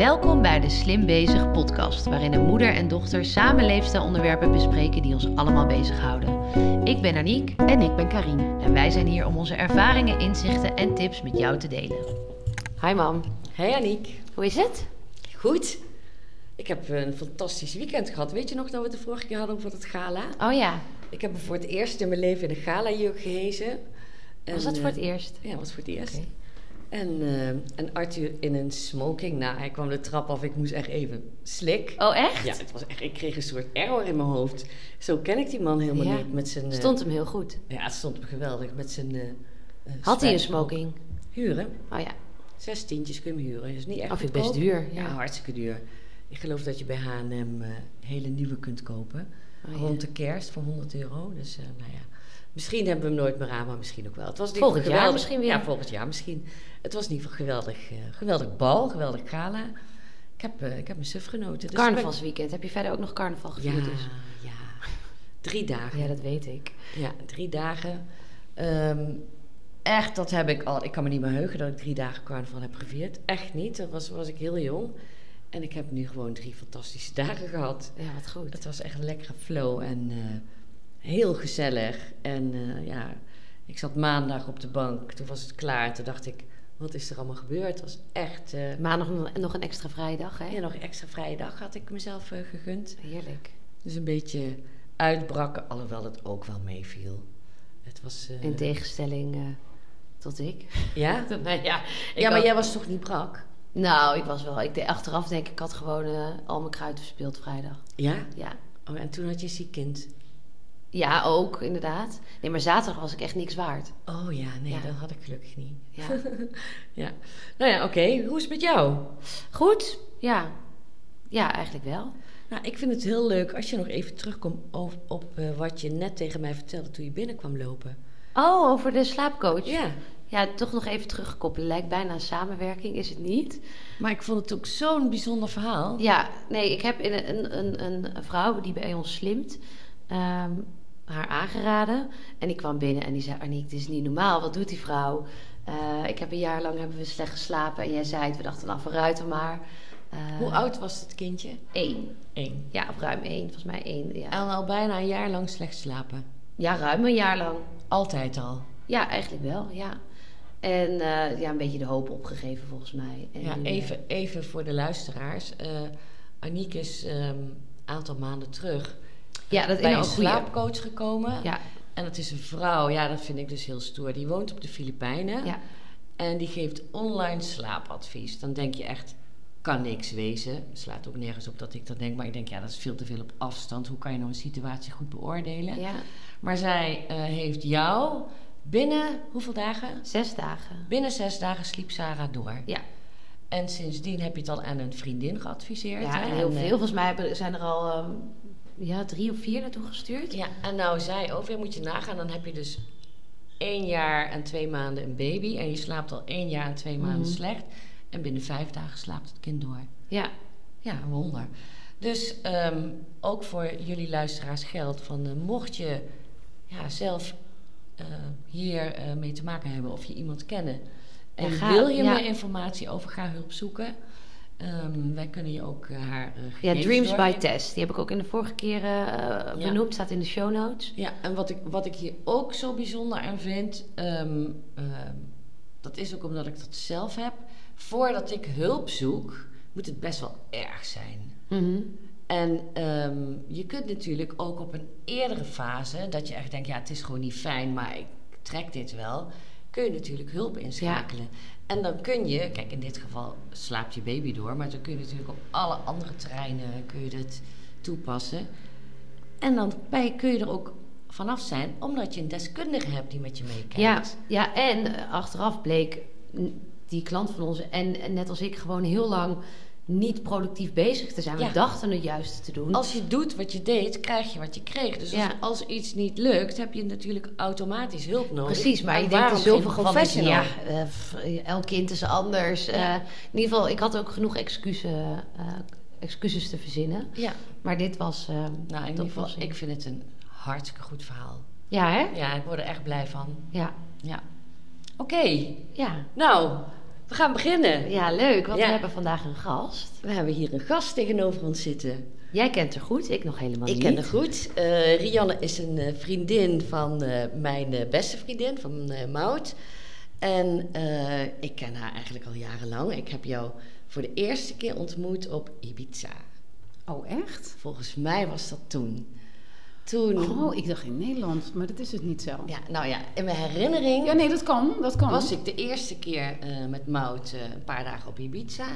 Welkom bij de Slim Bezig podcast, waarin een moeder en dochter samen leefstijlonderwerpen bespreken die ons allemaal bezighouden. Ik ben Aniek En ik ben Karine. en wij zijn hier om onze ervaringen, inzichten en tips met jou te delen. Hi mam. Hey Aniek, Hoe is het? goed. Ik heb een fantastisch weekend gehad. Weet je nog dat we het de vorige keer hadden over het gala? Oh ja. Ik heb me voor het eerst in mijn leven in een gala-jurk gehezen. Was dat voor het eh, eerst? Ja, was voor het eerst. En, eh, en Arthur in een smoking. Nou, hij kwam de trap af. Ik moest echt even slik. Oh echt? Ja, het was echt, ik kreeg een soort error in mijn hoofd. Zo ken ik die man helemaal Ja. niet. Met zijn, eh, Stond hem heel goed. Ja, het stond hem geweldig. Met zijn... eh, Had hij een smoking? Huren. Oh ja. Zes tientjes kun je hem huren. Dat is niet echt vind ik best duur, ja. Ja, hartstikke duur. Ik geloof dat je bij H&M hele nieuwe kunt kopen. Oh, ja. Rond de kerst voor 100 euro. Dus nou ja, misschien hebben we hem nooit meer aan, maar misschien ook wel. Het was Volgend geval jaar geweldig. misschien weer. Ja, volgend jaar misschien. Het was in ieder geval geweldig, eh, geweldig bal, geweldig gala. Ik heb, eh, ik heb mijn suf genoten. Dus Carnavalsweekend. Heb je verder ook nog carnaval gevierd? Ja, dus? ja. Drie dagen. ja, dat weet ik. Ja, drie dagen. Ehm, echt, dat heb ik al. Ik kan me niet meer heugen dat ik drie dagen carnaval heb gevierd. Echt niet. Dat was, was ik heel jong. En ik heb nu gewoon drie fantastische dagen gehad. Ja, wat goed. Het was echt een lekkere flow en eh, heel gezellig. En eh, ja, ik zat maandag op de bank. Toen was het klaar. Toen dacht ik, wat is er allemaal gebeurd? Het was echt... eh Maandag nog- een extra vrije dag, hè? ja, nog een extra vrije dag had ik mezelf eh, gegund. Heerlijk. Dus een beetje uitbrakken, alhoewel het ook wel meeviel. Het was... In tegenstelling tot ik. Ja? nou ja, ik Ja, maar had- jij was toch niet brak? Nou, ik was wel... Ik, de- achteraf denk ik, ik had gewoon al mijn kruid verspeeld vrijdag. Ja? Ja. Oh, en toen had je ziek kind. Ja, ook, inderdaad. Nee, maar zaterdag was ik echt niks waard. Oh ja, nee, Ja. dat had ik gelukkig niet. Ja. Ja. Nou ja, oké. Hoe is het met jou? Goed, ja. Ja, eigenlijk wel. Nou, ik vind het heel leuk als je nog even terugkomt op, op eh, wat je net tegen mij vertelde toen je binnenkwam lopen. Oh, over de slaapcoach. Ja, Ja, toch nog even teruggekoppeld. Lijkt bijna een samenwerking, is het niet? maar ik vond het ook zo'n bijzonder verhaal. Ja, nee, ik heb een, een, een, een, een vrouw die bij ons slimt, ehm, haar aangeraden. En ik kwam binnen en die zei, Aniek, dit is niet normaal. Wat doet die vrouw? Eh, ik heb een jaar lang hebben we slecht geslapen. En jij zei het, we dachten, nou vooruit dan maar. Eh, Hoe oud was dat kindje? Eén. Eén. Ja, of ruim één. Volgens mij één, ja. En al bijna een jaar lang slecht slapen. Ja, ruim een jaar lang. Altijd al. Ja, eigenlijk wel, ja. En eh, ja, een beetje de hoop opgegeven volgens mij. En Ja, nu, even, even voor de luisteraars. Aniek is ehm, een aantal maanden terug ja, dat is bij een slaapcoach gekomen. Ja, En dat is een vrouw, ja, dat vind ik dus heel stoer. Die woont op de Filipijnen. ja. En die geeft online slaapadvies. Dan denk je echt, kan niks wezen. Slaat ook nergens op dat ik dat denk. Maar ik denk, ja, dat is veel te veel op afstand. Hoe kan je nou een situatie goed beoordelen? ja. Maar zij eh, heeft jou binnen, hoeveel dagen? Zes dagen. Binnen zes dagen sliep Sarah door. Ja. En sindsdien heb je het al aan een vriendin geadviseerd. Ja, hè? heel En, eh, veel. Volgens mij zijn er al ehm, ja, drie of vier naartoe gestuurd. Ja, en nou zij ook weer, moet je nagaan, dan heb je dus één jaar en twee maanden een baby. En je slaapt al één jaar en twee maanden Mhm. slecht. En binnen vijf dagen slaapt het kind door. Ja, Ja, een wonder. Dus ehm, ook voor jullie luisteraars geldt van eh, mocht je ja, zelf eh, hier eh, mee te maken hebben of je iemand kennen en Ja, ga- wil je ja. meer informatie over, ga hulp zoeken. Ehm, wij kunnen je ook eh, haar eh, ja Dreams by. Test. Die heb ik ook in de vorige keer eh, benoemd. Staat in de show notes. Ja, en wat ik, wat ik hier ook zo bijzonder aan vind, ehm, ehm, dat is ook omdat ik dat zelf heb. Voordat ik hulp zoek, moet het best wel erg zijn. Mhm. En je kunt natuurlijk ook op een eerdere fase, dat je echt denkt, ja, het is gewoon niet fijn, maar ik trek dit wel, kun je natuurlijk hulp inschakelen. En dan kun je, kijk, in dit geval slaapt je baby door, maar dan kun je natuurlijk op alle andere terreinen kun je dit toepassen. En dan kun je er ook vanaf zijn, omdat je een deskundige hebt die met je meekijkt. Ja, ja, en eh, achteraf bleek die klant van ons en net als ik gewoon heel lang niet productief bezig te zijn. We Ja. dachten het juiste te doen. Als je doet wat je deed, krijg je wat je kreeg. Dus als, Ja. als iets niet lukt, heb je natuurlijk automatisch hulp nodig. Precies, maar En er zoveel geen van. dat je- professional? Ja, eh, f- elk kind is anders. Ja. Eh, in ieder geval, ik had ook genoeg excuses, eh, excuses te verzinnen. Ja, Maar dit was. eh, nou in de ieder geval, ik vind het een hartstikke goed verhaal. Ja, hè? Ja, ik word er echt blij van. Ja. Ja. Oké, Ja. nou, We gaan beginnen. Ja, leuk, want Ja. we hebben vandaag een gast. We hebben hier een gast tegenover ons zitten. Jij kent haar goed, ik nog helemaal Ik niet. ken haar goed. Eh, Rianne is een eh, vriendin van eh, mijn beste vriendin, van Maud. En ik ken haar eigenlijk al jarenlang. Ik heb jou voor de eerste keer ontmoet op Ibiza. Oh, echt? Volgens mij was dat toen. Toen, Oh, ik dacht in Nederland, maar dat is het niet zo. ja, nou ja, in mijn herinnering Ja, nee, dat kan. Dat kan. was ik de eerste keer eh, met Maud eh, een paar dagen op Ibiza.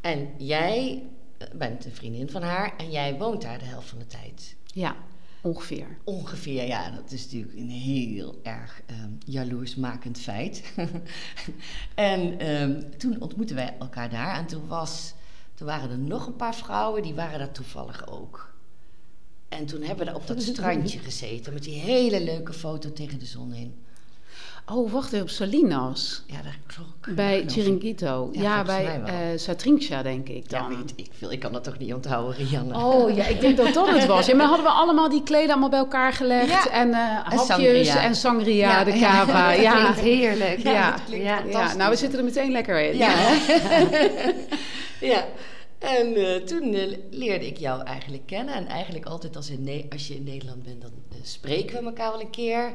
En jij eh, bent een vriendin van haar en jij woont daar de helft van de tijd. Ja, ongeveer. Ongeveer, ja, dat is natuurlijk een heel erg ehm, jaloersmakend feit. en ehm, toen ontmoetten wij elkaar daar en toen, was, toen waren er nog een paar vrouwen, die waren daar toevallig ook. En toen hebben we daar op dat strandje gezeten met die hele leuke foto tegen de zon in. Oh, wacht even, op Salinas. Ja, dat klopt. Bij. Chiringuito. Ja, Ja, bij Satrinksha, denk ik Ja, dan. weet ik veel. Ik kan dat toch niet onthouden, Rianne. Oh ja, ik denk dat dat het was. Ja, maar hadden we allemaal die kleden allemaal bij elkaar gelegd. Ja. En En hapjes sangria. en sangria, Ja, de ja, cava. Dat Ja, klinkt heerlijk. Ja, dat klinkt ja. fantastisch. ja, nou we zitten er meteen lekker in. Ja. ja. En eh, toen eh, leerde ik jou eigenlijk kennen. En eigenlijk altijd als, in Ne- als je in Nederland bent, dan eh, spreken we elkaar wel een keer.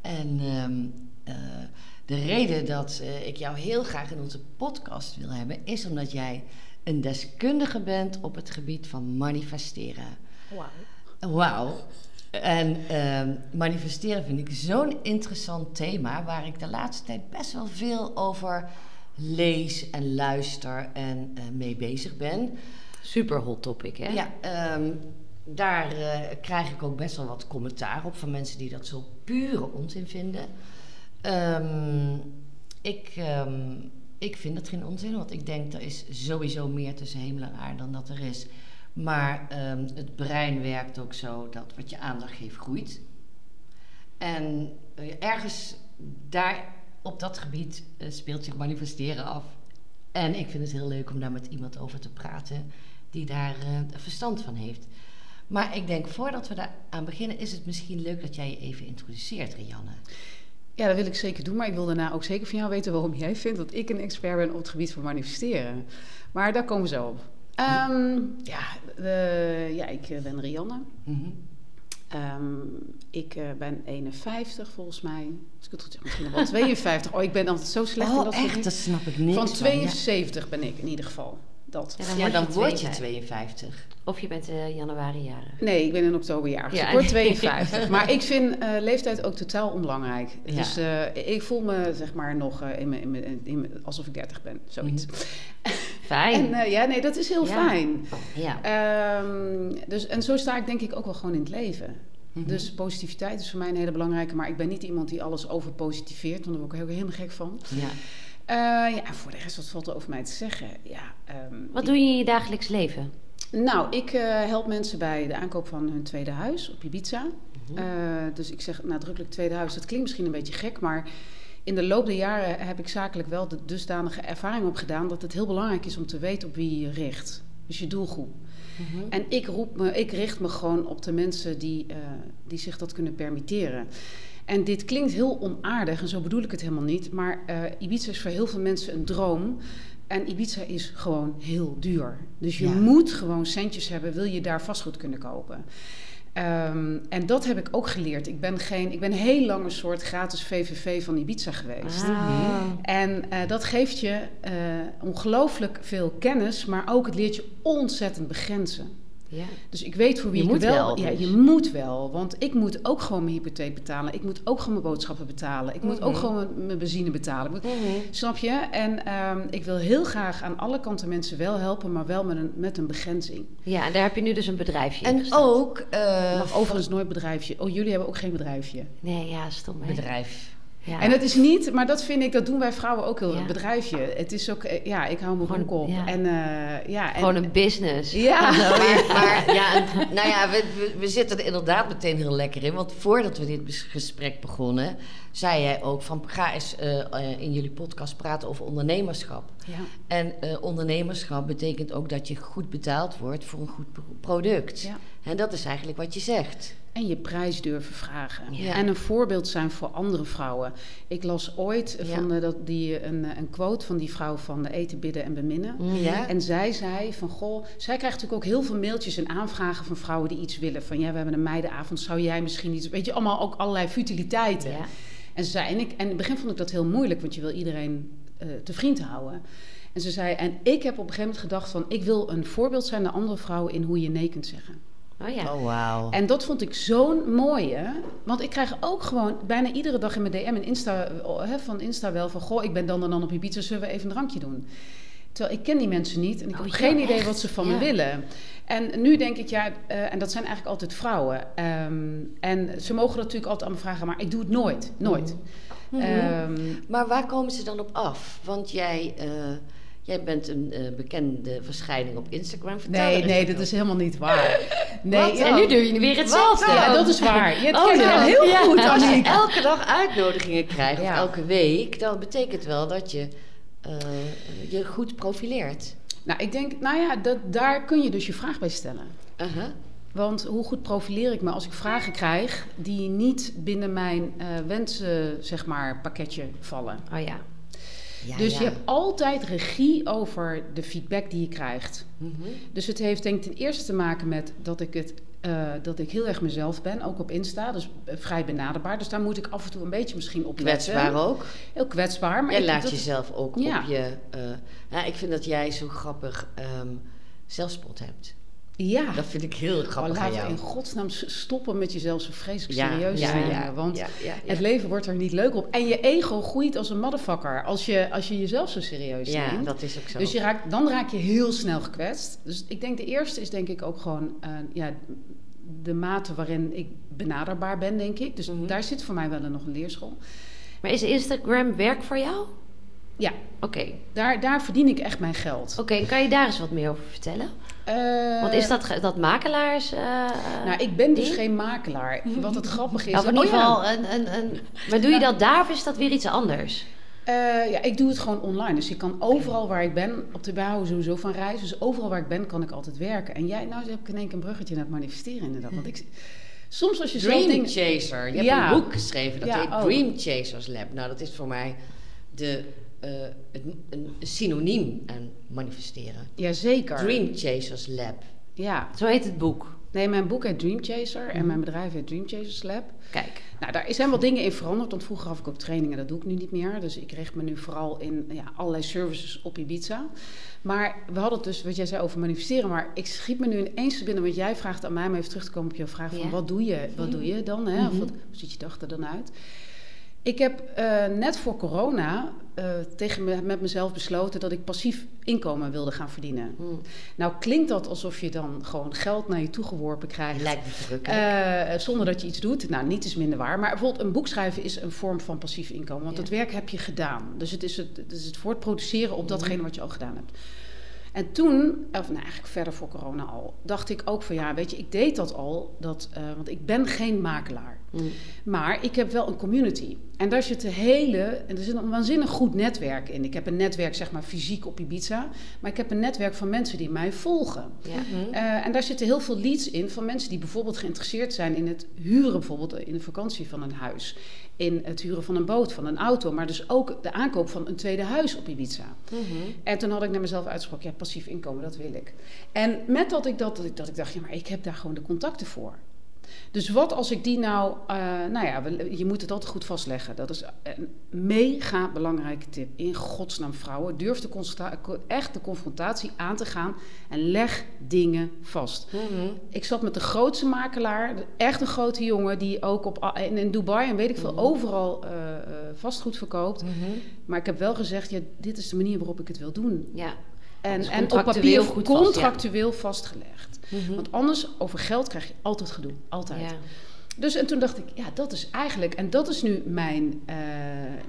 En ehm, eh, de reden dat ik jou heel graag in onze podcast wil hebben, is omdat jij een deskundige bent op het gebied van manifesteren. Wauw. En ehm, manifesteren vind ik zo'n interessant thema waar ik de laatste tijd best wel veel over lees en luister en eh, mee bezig ben. Super hot topic, hè? Ja, ehm, daar eh, krijg ik ook best wel wat commentaar op van mensen die dat zo pure onzin vinden. Ehm, ik, ehm, ik vind dat geen onzin, want ik denk er is sowieso meer tussen hemel en aarde dan dat er is. Maar het brein werkt ook zo dat wat je aandacht geeft groeit. En eh, ergens daar op dat gebied eh, speelt zich manifesteren af. En ik vind het heel leuk om daar met iemand over te praten die daar eh, verstand van heeft. Maar ik denk, voordat we daar aan beginnen, is het misschien leuk dat jij je even introduceert, Rianne. Ja, dat wil ik zeker doen. Maar ik wil daarna ook zeker van jou weten waarom jij vindt dat ik een expert ben op het gebied van manifesteren. Maar daar komen we zo op. Ehm, ja, eh, ja, ik ben Rianne. Mhm. Ehm, ik eh, ben 51 volgens mij. Als ik het goed zeg, misschien nog wel 52. Oh, ik ben altijd zo slecht in Oh, dat soort echt? dingen. Dat snap ik niet. Van 72 ben ik in ieder geval. Dat. Ja, dan, Ja, word, dan je word je 52. 52. Of je bent eh, januari jarig. Nee, ik ben in oktober jarig. Dus Ja. ik word 52. maar ik vind eh, leeftijd ook totaal onbelangrijk. Ja. Dus eh, ik voel me zeg maar nog eh, in mijn- in in alsof ik 30 ben. Zoiets. Fijn. En eh, ja, nee, dat is heel Ja. fijn. ja. Ehm, dus, en zo sta ik denk ik ook wel gewoon in het leven. Mhm. Dus positiviteit is voor mij een hele belangrijke. Maar ik ben niet iemand die alles overpositiveert. Want daar word ik ook helemaal gek van. Ja. Eh, ja, voor de rest, wat valt er over mij te zeggen? Ja, ehm, Wat doe je in je dagelijks leven? Nou, ik eh, help mensen bij de aankoop van hun tweede huis op Ibiza. Eh, dus ik zeg nadrukkelijk tweede huis. Dat klinkt misschien een beetje gek, maar in de loop der jaren heb ik zakelijk wel de dusdanige ervaring opgedaan dat het heel belangrijk is om te weten op wie je je richt. Dus je doelgroep. Mhm. En ik, roep me, ik richt me gewoon op de mensen die, eh, die zich dat kunnen permitteren. En dit klinkt heel onaardig en zo bedoel ik het helemaal niet. Maar eh, Ibiza is voor heel veel mensen een droom. En Ibiza is gewoon heel duur. Dus je Ja. moet gewoon centjes hebben, wil je daar vastgoed kunnen kopen. Ehm, en dat heb ik ook geleerd. Ik ben, geen, ik ben heel lang een soort gratis VVV van Ibiza geweest. Ah. En eh, dat geeft je eh, ongelooflijk veel kennis, maar ook het leert je ontzettend begrenzen. Ja. Dus ik weet voor wie Je ik moet wel... wel, Ja, dus. je moet wel. Want ik moet ook gewoon mijn hypotheek betalen. Ik moet ook gewoon mijn boodschappen betalen. Ik moet ook Mhm. gewoon mijn- mijn benzine betalen. Mhm. Snap je? En ehm, ik wil heel graag aan alle kanten mensen wel helpen, maar wel met een, met een begrenzing. Ja, en daar heb je nu dus een bedrijfje in En gestart. ook eh, Ik mag overigens nooit bedrijfje. Oh, jullie hebben ook geen bedrijfje. Nee, ja, stom hè? bedrijf. Ja. En het is niet, maar dat vind ik, dat doen wij vrouwen ook heel, Ja. een bedrijfje. Het is ook, eh, ja, ik hou mijn Gewoon, broek op. ja. En eh, ja, en, Gewoon een business. Ja. Maar, maar ja, en- nou ja, we, we, we zitten er inderdaad meteen heel lekker in. Want voordat we dit gesprek begonnen, zei jij ook van ga eens eh, in jullie podcast praten over ondernemerschap. Ja. En eh, ondernemerschap betekent ook dat je goed betaald wordt voor een goed pro- product. Ja. En dat is eigenlijk wat je zegt. En je prijs durven vragen. Ja. En een voorbeeld zijn voor andere vrouwen. Ik las ooit Ja. van de, dat die, een, een quote van die vrouw van de eten, bidden en beminnen. Ja? En zij zei van, goh, zij krijgt natuurlijk ook heel veel mailtjes en aanvragen van vrouwen die iets willen. Van, ja, we hebben een meidenavond, zou jij misschien iets... Weet je, allemaal ook allerlei futiliteiten. En ze zei, en, ik, en in het begin vond ik dat heel moeilijk, want je wil iedereen eh, te vriend houden. En ze zei, en ik heb op een gegeven moment gedacht van, ik wil een voorbeeld zijn naar andere vrouwen in hoe je nee kunt zeggen. Oh ja. Oh, wauw. En dat vond ik zo'n mooie. Want ik krijg ook gewoon bijna iedere dag in mijn DM en Insta, eh, hè, van Insta wel van... Goh, ik ben dan en dan op Ibiza, zullen we even een drankje doen? Terwijl ik ken die mensen niet en ik Oh, heb ja, geen idee echt? wat ze van Ja. me willen. En nu denk ik, ja, eh, en dat zijn eigenlijk altijd vrouwen. Ehm, en ze mogen dat natuurlijk altijd aan me vragen, maar ik doe het nooit. Nooit. Mhm. Ehm, Maar waar komen ze dan op af? Want jij, eh, jij bent een eh, bekende verschijning op Instagram. Vertel nee, nee, dat over. is helemaal niet waar. Nee, En nu doe je weer hetzelfde. ja, dat is waar. Je Oh, kent ja. heel Ja. goed, Als je elke dag uitnodigingen krijgt, of elke week, dan betekent wel dat je eh, je goed profileert. Nou, ik denk, nou ja, dat, daar kun je dus je vraag bij stellen. Uh-huh. Want hoe goed profileer ik me als ik vragen krijg die niet binnen mijn eh, wensen, zeg maar, pakketje vallen? Oh ja. Ja, dus ja. je hebt altijd regie over de feedback die je krijgt. Mhm. Dus het heeft denk ik ten eerste te maken met dat ik, het, eh, dat ik heel erg mezelf ben, ook op Insta, dus vrij benaderbaar. Dus daar moet ik af en toe een beetje misschien op letten. Kwetsbaar ook. Heel kwetsbaar. Maar jij laat dat- jezelf ook Ja. op je... ja, ik vind dat jij zo grappig ehm, zelfspot hebt. Ja. Dat vind ik heel grappig we jou. in godsnaam stoppen met jezelf zo vreselijk Ja, serieus ja, te nemen. ja, want ja, ja, ja. het leven wordt er niet leuk op. En je ego groeit als een motherfucker als je, als je jezelf zo serieus Ja, neemt. dat is ook zo. Dus je raakt, dan raak je heel snel gekwetst. Dus ik denk de eerste is denk ik ook gewoon eh, ja, de mate waarin ik benaderbaar ben, denk ik. Dus Mhm. daar zit voor mij wel een, nog een leerschool. Maar is Instagram werk voor jou? Ja, Oké. daar, daar verdien ik echt mijn geld. Oké, kan je daar eens wat meer over vertellen? Eh, Want is dat, dat makelaars... eh, Nou, ik ben dus ding? geen makelaar. Wat het grappige is... Of in oh ieder ja. geval een, een, een... Maar doe je dat daar of is dat weer iets anders? Eh, ja, ik doe het gewoon online. Dus ik kan overal waar ik ben, op de bouw sowieso van reis. Dus overal waar ik ben, kan ik altijd werken. En jij, nou heb ik in één keer een bruggetje naar het manifesteren inderdaad. Want ik, soms als je Dream dingen... Chaser. Je hebt Ja. een boek geschreven dat Ja, heet oh. Dream Chasers Lab. Nou, dat is voor mij de, eh, een, een synoniem aan manifesteren. Jazeker. Dream Chasers Lab. Ja. Zo heet het boek. Nee, mijn boek heet Dream Chaser en mijn bedrijf heet Dream Chasers Lab. Kijk. Nou, daar zijn wel dingen in veranderd, want vroeger gaf ik ook trainingen, dat doe ik nu niet meer. Dus ik richt me nu vooral in ja, allerlei services op Ibiza. Maar we hadden het dus, wat jij zei over manifesteren, maar ik schiet me nu ineens te binnen, want jij vraagt aan mij om even terug te komen op jouw vraag van Ja. wat doe je, wat doe je dan? Hè? Of Mhm. wat, hoe ziet je dag er dan uit? Ik heb eh, net voor corona eh, tegen me, met mezelf besloten dat ik passief inkomen wilde gaan verdienen. Hm. Nou klinkt dat alsof je dan gewoon geld naar je toe geworpen krijgt. Lijkt me. Eh, zonder dat je iets doet. Nou, niet is minder waar. Maar bijvoorbeeld een boek schrijven is een vorm van passief inkomen. Want Ja. het werk heb je gedaan. Dus het is het, het, is het voortproduceren op datgene wat je al gedaan hebt. En toen, of nou eigenlijk verder voor corona al, dacht ik ook van ja, weet je, ik deed dat al. Dat, eh, want ik ben geen makelaar. Hm. Maar ik heb wel een community. En daar zit een hele, en er zit een waanzinnig goed netwerk in. Ik heb een netwerk, zeg maar, fysiek op Ibiza. Maar ik heb een netwerk van mensen die mij volgen. Ja. Mhm. Eh, en daar zitten heel veel leads in van mensen die bijvoorbeeld geïnteresseerd zijn in het huren, bijvoorbeeld in de vakantie van een huis. In het huren van een boot, van een auto. Maar dus ook de aankoop van een tweede huis op Ibiza. Mhm. En toen had ik naar mezelf uitgesproken, ja, passief inkomen, dat wil ik. En met dat ik dat, dat ik, dat ik dacht, ja, maar ik heb daar gewoon de contacten voor. Dus wat als ik die nou, eh, nou ja, je moet het altijd goed vastleggen. Dat is een mega belangrijke tip. In godsnaam, vrouwen, durf de echt de confrontatie aan te gaan en leg dingen vast. Mhm. Ik zat met de grootste makelaar, echt een grote jongen, die ook op, in, in Dubai en weet ik veel, Mhm. overal eh, eh, vastgoed verkoopt. Mhm. Maar ik heb wel gezegd, ja, dit is de manier waarop ik het wil doen. Ja. En, Dus en op papier goed vast, ja. contractueel vastgelegd. Mhm. Want anders, over geld krijg je altijd gedoe. Altijd. Ja. Dus en toen dacht ik, ja, dat is eigenlijk... En dat is nu mijn, eh,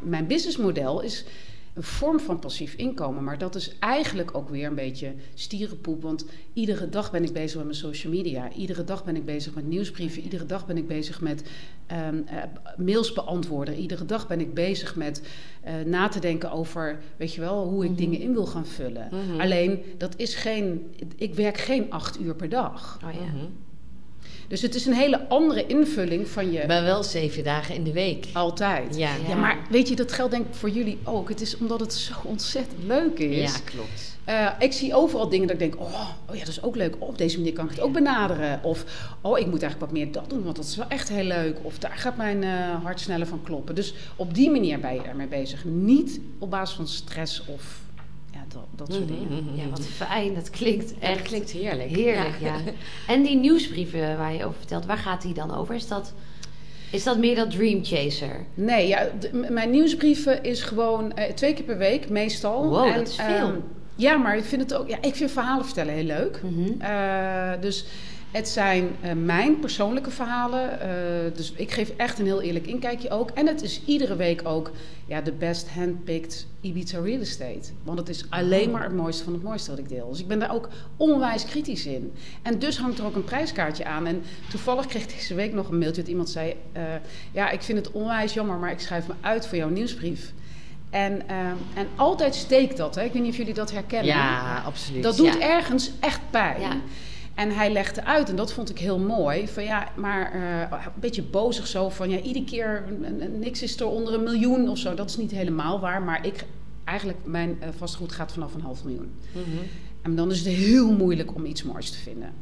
mijn businessmodel. Is, een vorm van passief inkomen. Maar dat is eigenlijk ook weer een beetje stierenpoep. Want iedere dag ben ik bezig met mijn social media. Iedere dag ben ik bezig met nieuwsbrieven. Iedere dag ben ik bezig met ehm, eh, mails beantwoorden. Iedere dag ben ik bezig met eh, na te denken over, weet je wel, hoe ik Mhm. dingen in wil gaan vullen. Mhm. Alleen, dat is geen... Ik werk geen acht uur per dag. Oh ja. Mhm. Dus het is een hele andere invulling van je Maar wel zeven dagen in de week. altijd. Ja. Ja, maar weet je, dat geldt denk ik voor jullie ook. Het is omdat het zo ontzettend leuk is. Ja, klopt. Eh, ik zie overal dingen dat ik denk, oh, oh ja, dat is ook leuk. Oh, op deze manier kan ik het ook benaderen. Of, oh, ik moet eigenlijk wat meer dat doen, want dat is wel echt heel leuk. Of daar gaat mijn eh, hart sneller van kloppen. Dus op die manier ben je ermee bezig. Niet op basis van stress of dat, dat soort Mhm, dingen. mhm, Ja, mhm. wat fijn. Dat klinkt echt dat klinkt heerlijk. heerlijk, ja. En die nieuwsbrieven waar je over vertelt, waar gaat die dan over? Is dat, is dat meer dat Dream Chaser? Nee, ja, mijn nieuwsbrieven is gewoon eh, twee keer per week, meestal. Wow, En, dat is veel. ehm, ja, maar ik vind het ook. Ja, ik vind verhalen vertellen heel leuk. Mhm. Eh, dus het zijn eh, mijn persoonlijke verhalen. eh, dus ik geef echt een heel eerlijk inkijkje ook. En het is iedere week ook ja, de best handpicked Ibiza real estate. Want het is alleen maar het mooiste van het mooiste wat ik deel. Dus ik ben daar ook onwijs kritisch in. En dus hangt er ook een prijskaartje aan. En toevallig kreeg ik deze week nog een mailtje dat iemand zei... eh, ja, ik vind het onwijs jammer, maar ik schrijf me uit voor jouw nieuwsbrief. En, en altijd steekt dat. Hè? Ik weet niet of jullie dat herkennen. Ja, absoluut. Dat doet ja. ergens echt pijn. Ja. En hij legde uit, en dat vond ik heel mooi, van ja, maar eh, een beetje bozig zo van ja, iedere keer niks is er onder een miljoen of zo. Dat is niet helemaal waar, maar ik, eigenlijk mijn eh, vastgoed gaat vanaf een half miljoen. Mhm. En dan is het heel moeilijk om iets moois te vinden.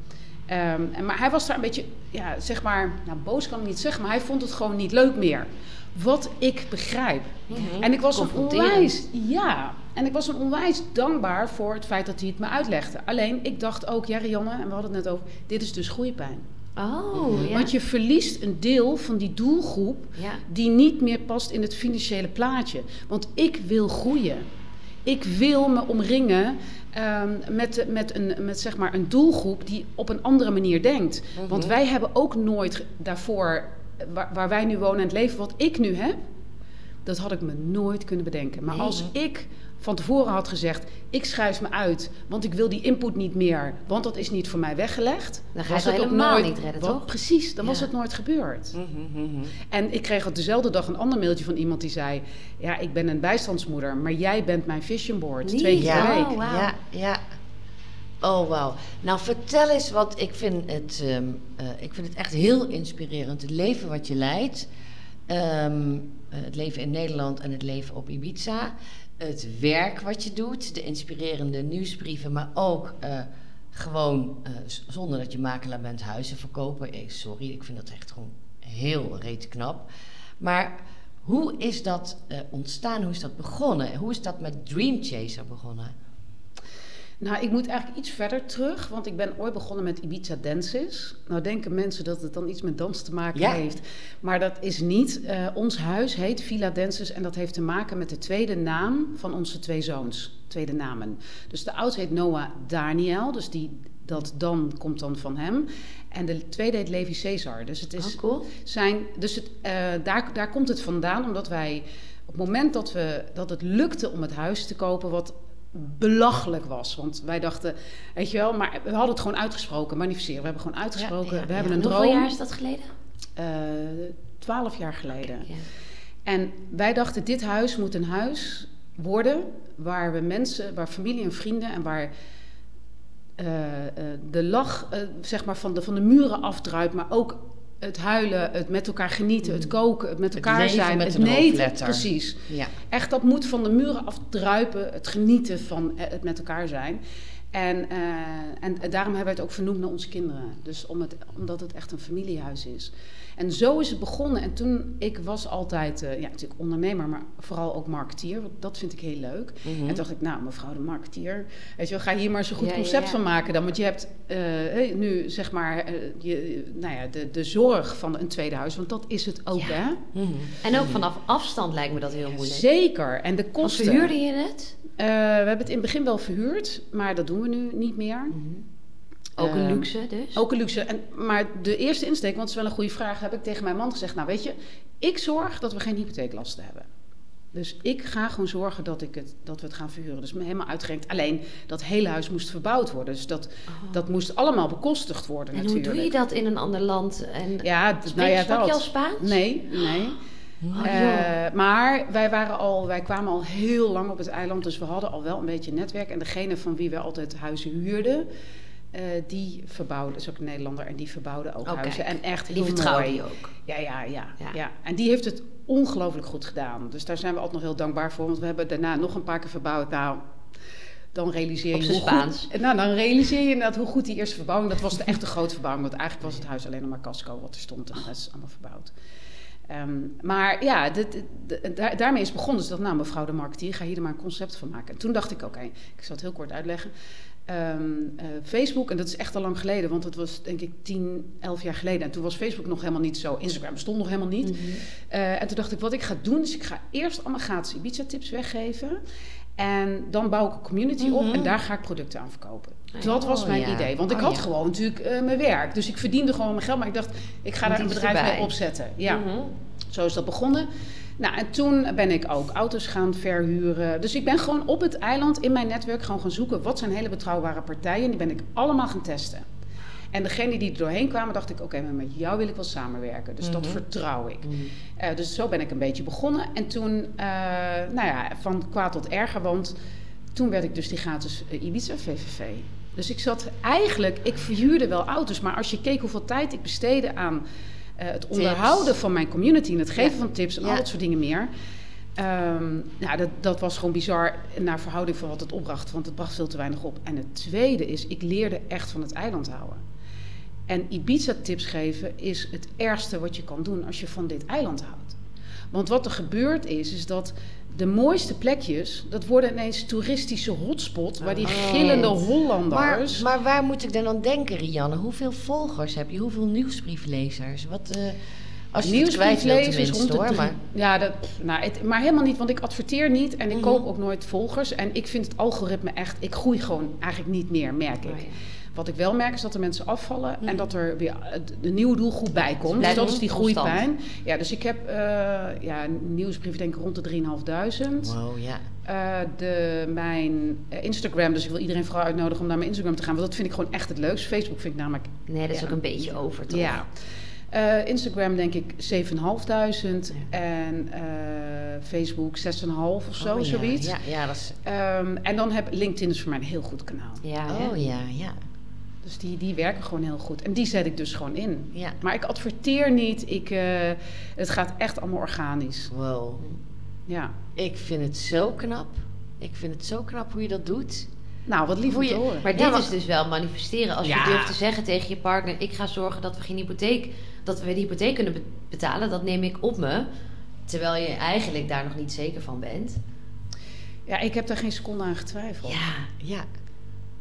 Ehm, en, maar hij was daar een beetje, ja, zeg maar, nou boos kan ik niet zeggen, maar hij vond het gewoon niet leuk meer. Wat ik begrijp. Mhm. En ik was een onwijs, ja, en ik was een onwijs dankbaar voor het feit dat hij het me uitlegde. Alleen, ik dacht ook, ja Rianne, en we hadden het net over, dit is dus groeipijn. Oh, ja. Want je verliest een deel van die doelgroep ja. die niet meer past in het financiële plaatje. Want ik wil groeien. Ik wil me omringen ehm, met, met, een, met zeg maar een doelgroep die op een andere manier denkt. Mhm. Want wij hebben ook nooit daarvoor, eh, waar, waar wij nu wonen en het leven wat ik nu heb, dat had ik me nooit kunnen bedenken. Maar Nee. als ik van tevoren had gezegd, ik schrijf me uit, want ik wil die input niet meer, want dat is niet voor mij weggelegd. Dan ga je het helemaal nooit- niet redden, wat- toch? Precies, dan was het nooit gebeurd. Mhm, mhm. En ik kreeg op dezelfde dag een ander mailtje van iemand die zei: Ja, ik ben een bijstandsmoeder, maar jij bent mijn vision board. Twee keer Ja. per Oh. Ja, ja. Oh, wauw. Nou, vertel eens, want ik vind het, ehm, eh, ik vind het echt heel inspirerend. Het leven wat je leidt. Ehm, eh, het leven in Nederland en het leven op Ibiza. Het werk wat je doet. De inspirerende nieuwsbrieven, maar ook eh, gewoon eh, zonder dat je makelaar bent huizen verkopen. Eh, sorry, ik vind dat echt gewoon heel reet knap. Maar hoe is dat ontstaan? Hoe is dat begonnen? Hoe is dat met Dream Chaser begonnen? Nou, ik moet eigenlijk iets verder terug, want ik ben ooit begonnen met Ibiza Dances. Nou denken mensen dat het dan iets met dans te maken Ja. heeft. Maar dat is niet. Eh, ons huis heet Villa Dances en dat heeft te maken met de tweede naam van onze twee zoons. Tweede namen. Dus de oudste heet Noah Daniel, dus die, dat dan komt dan van hem. En de tweede heet Levi Caesar. Dus het is Oh, cool. zijn. Dus het, eh, daar, daar komt het vandaan, omdat wij op het moment dat, we, dat het lukte om het huis te kopen, wat belachelijk was. Want wij dachten, weet je wel, maar we hadden het gewoon uitgesproken, manifesteren. We hebben gewoon uitgesproken, Ja, ja, we hebben een Hoeveel droom. jaar is dat geleden? Eh, Twaalf jaar geleden. En wij dachten, dit huis moet een huis worden waar we mensen, waar familie en vrienden en waar eh, eh, de lach zeg maar van, de, van de muren afdruipt, maar ook het huilen, het met elkaar genieten, het koken, het met Het elkaar leven zijn, met het neten. Precies. Ja. Echt, dat moet van de muren afdruipen, het genieten van eh, het met elkaar zijn. En, eh, en daarom hebben we het ook vernoemd naar onze kinderen. Dus om het, omdat het echt een familiehuis is. En zo is het begonnen. En toen, ik was altijd, eh, ja, natuurlijk ondernemer, maar vooral ook marketeer. Want dat vind ik heel leuk. Mhm. En toen dacht ik, nou, mevrouw de marketeer, weet je wel, ga hier maar zo'n goed Ja, concept ja. van maken dan. Want je hebt eh, hé, nu, zeg maar, eh, je, nou ja, de, de zorg van een tweede huis. Want dat is het ook, Ja. hè? Mhm. En ook vanaf afstand lijkt me dat heel moeilijk. Zeker. En de kosten. verhuurde je het? Eh, we hebben het in het begin wel verhuurd, maar dat doen we nu niet meer. Ook een Ehm, luxe dus? Ook een luxe. En, maar de eerste insteek, want het is wel een goede vraag, heb ik tegen mijn man gezegd: Nou, weet je, ik zorg dat we geen hypotheeklasten hebben. Dus ik ga gewoon zorgen dat, ik het, dat we het gaan verhuren. Dus me helemaal uitgerekend. Alleen dat hele huis moest verbouwd worden. Dus dat, Oh. dat moest allemaal bekostigd worden En natuurlijk. hoe doe je dat in een ander land? En Ja, Spreek- nou ja, sprak je dat. al Spaans? Nee, nee. Oh, Eh, maar wij, waren al, wij kwamen al heel lang op het eiland, dus we hadden al wel een beetje netwerk. En degene van wie we altijd huizen huurden, eh, die verbouwde, is ook een Nederlander, en die verbouwde ook huizen. En echt Die heel vertrouwde mooi. je ook. Ja, ja, ja, Ja. ja, En die heeft het ongelooflijk goed gedaan. Dus daar zijn we altijd nog heel dankbaar voor. Want we hebben daarna nog een paar keer verbouwd. Nou, dan realiseer Op je hoe Spaans. Goed, nou, dan realiseer je inderdaad hoe goed die eerste verbouwing... Dat was de echte grote verbouwing. Want eigenlijk was het huis alleen nog maar casco wat er stond. En de rest is allemaal verbouwd. Ehm, maar ja, dit, dit- daar- daarmee is begonnen. Dus ik dacht, nou mevrouw de marketeer, ga hier er maar een concept van maken. En toen dacht ik, oké, ik zal het heel kort uitleggen. Ehm, eh, Facebook, en dat is echt al lang geleden, want het was denk ik 10, 11 jaar geleden. En toen was Facebook nog helemaal niet zo, Instagram bestond nog helemaal niet. Mhm. Eh, en toen dacht ik, wat ik ga doen, is ik ga eerst allemaal gratis Ibiza-tips weggeven. En dan bouw ik een community op Mhm. en daar ga ik producten aan verkopen. Oh, Dat was oh, mijn ja. idee. Want ik Oh, had ja. gewoon natuurlijk eh, mijn werk. Dus ik verdiende gewoon mijn geld. Maar ik dacht, ik ga daar een bedrijf mee opzetten. Ja. Mhm. Zo is dat begonnen. Nou, en toen ben ik ook auto's gaan verhuren. Dus ik ben gewoon op het eiland in mijn netwerk gewoon gaan zoeken... wat zijn hele betrouwbare partijen. Die ben ik allemaal gaan testen. En degene die er doorheen kwamen, dacht ik... oké, maar met jou wil ik wel samenwerken. Dus dat Mhm. vertrouw ik. Mhm. Eh, dus zo ben ik een beetje begonnen. En toen, eh, nou ja, van kwaad tot erger. Want toen werd ik dus die gratis eh, Ibiza VVV. Dus ik zat eigenlijk, ik verhuurde wel auto's. Maar als je keek hoeveel tijd ik besteedde aan het onderhouden van mijn community... en het geven Ja. van tips en al dat soort dingen meer... ehm, nou, dat, dat was gewoon bizar naar verhouding van wat het opbracht. Want het bracht veel te weinig op. En het tweede is, ik leerde echt van het eiland houden. En Ibiza-tips geven is het ergste wat je kan doen als je van dit eiland houdt. Want wat er gebeurt is, is dat de mooiste plekjes, dat worden ineens toeristische hotspot, waar die Oh. gillende Maar, Hollanders... maar waar moet ik dan aan denken, Rianne? Hoeveel volgers heb je? Hoeveel nieuwsbrieflezers? Wat, eh, als je Nieuwsbrieflezers rond de hoor. Maar, Ja, dat, nou, het, maar helemaal niet, want ik adverteer niet en ik Mhm. koop ook nooit volgers. En ik vind het algoritme echt, ik groei gewoon eigenlijk niet meer, merk ik. Oh, ja. Wat ik wel merk is dat er mensen afvallen en dat er weer eh, een nieuwe doelgroep bij komt. Dus dat is die constant. groeipijn. Ja, dus ik heb eh ja, een nieuwsbrief denk ik rond de 3.500. wow, ja. Eh, de, mijn eh, Instagram, dus ik wil iedereen vooral uitnodigen om naar mijn Instagram te gaan. Want dat vind ik gewoon echt het leukst. Facebook vind ik namelijk, Nee, dat is Ja. ook een beetje over, toch? ja. Eh, Instagram denk ik 7.500 en eh, Facebook 6,5 of zo, Oh, zoiets. Ja, ja, dat is... Ehm, en dan heb LinkedIn is voor mij een heel goed kanaal. Ja? Oh ja, ja. Dus die, die werken gewoon heel goed. En die zet ik dus gewoon in. Ja. Maar ik adverteer niet. Ik, eh, het gaat echt allemaal organisch. Wow. Ja. Ik vind het zo knap. Ik vind het zo knap hoe je dat doet. Nou, wat lief Hoe je- horen. Maar dit Ja, maar- is dus wel manifesteren. Als Ja. je durft te zeggen tegen je partner: ik ga zorgen dat we geen hypotheek, dat we de hypotheek kunnen be- betalen, dat neem ik op me. Terwijl je eigenlijk daar nog niet zeker van bent. Ja, ik heb daar geen seconde aan getwijfeld. Ja, Ja.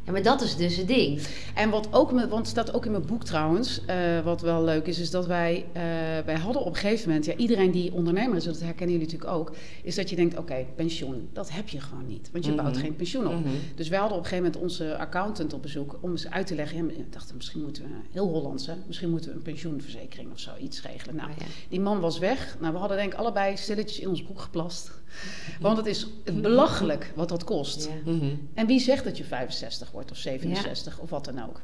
Ja maar dat is dus het ding. En wat ook, me- want het staat ook in mijn boek trouwens, eh, wat wel leuk is, is dat wij, eh, wij hadden op een gegeven moment, ja, iedereen die ondernemer is, dat herkennen jullie natuurlijk ook, is dat je denkt, oké, pensioen, dat heb je gewoon niet, want je Mhm. bouwt geen pensioen op. Mhm. Dus wij hadden op een gegeven moment onze accountant op bezoek om eens uit te leggen. Ja, ik dacht, misschien moeten we, heel Hollands hè, misschien moeten we een pensioenverzekering of zoiets regelen. Nou, Oh ja. die man was weg. Nou, we hadden denk ik allebei stilletjes in ons broek geplast. Want het is belachelijk wat dat kost. Ja. Mhm. En wie zegt dat je 65 wordt of 67 of wat dan ook?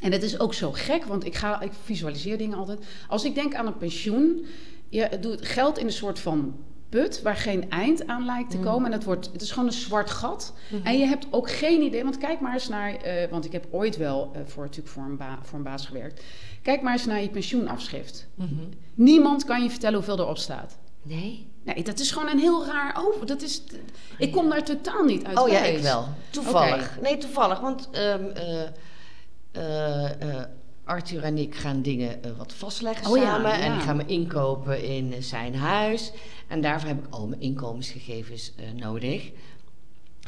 En het is ook zo gek, want ik, ga, ik visualiseer dingen altijd. Als ik denk aan een pensioen, je doet geld in een soort van put waar geen eind aan lijkt te Mm. komen. En het, wordt, het is gewoon een zwart gat. En je hebt ook geen idee, want kijk maar eens naar, eh, want ik heb ooit wel eh, voor, natuurlijk voor, een ba- voor een baas gewerkt. Kijk maar eens naar je pensioenafschrift. Mhm. Niemand kan je vertellen hoeveel erop staat. Nee? Nee, dat is gewoon een heel raar over. Dat is, ik kom daar totaal niet uit. Oh ja, ik wel. Toevallig. Nee, toevallig. Want eh, Arthur en ik gaan dingen wat vastleggen Oh samen. ja. En die gaan me inkopen in zijn huis. En daarvoor heb ik al mijn inkomensgegevens nodig.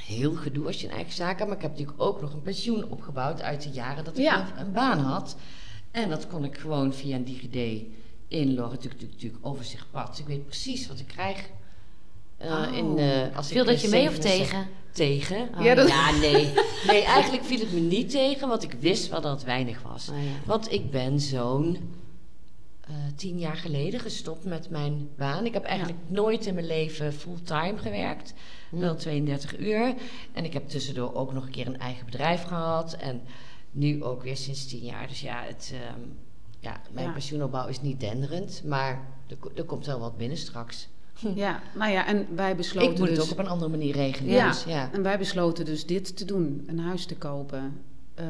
Heel gedoe als je een eigen zaak hebt. Maar ik heb natuurlijk ook nog een pensioen opgebouwd uit de jaren dat ik Ja. een baan had. En dat kon ik gewoon via een DigiD inloggen. Natuurlijk, natuurlijk, natuurlijk overzicht pad. Ik weet precies wat ik krijg. Oh. in, eh, als Viel dat je mee of 67 tegen? Tegen. Oh, Ja, dat- Ja, nee. Nee, eigenlijk viel het me niet tegen, want ik wist wel dat het weinig was. Oh, ja. Want ik ben zo'n eh, tien jaar geleden gestopt met mijn baan. Ik heb eigenlijk nooit in mijn leven fulltime gewerkt. Wel 32 uur. En ik heb tussendoor ook nog een keer een eigen bedrijf gehad. En nu ook weer sinds tien jaar. Dus ja, het, ehm, ja mijn Ja. pensioenopbouw is niet denderend. Maar er, er komt wel wat binnen straks. Ja, nou ja, en wij besloten Ik moet dus... het ook op een andere manier regelen. Ja, Dus, ja. en wij besloten dus dit te doen. Een huis te kopen. eh,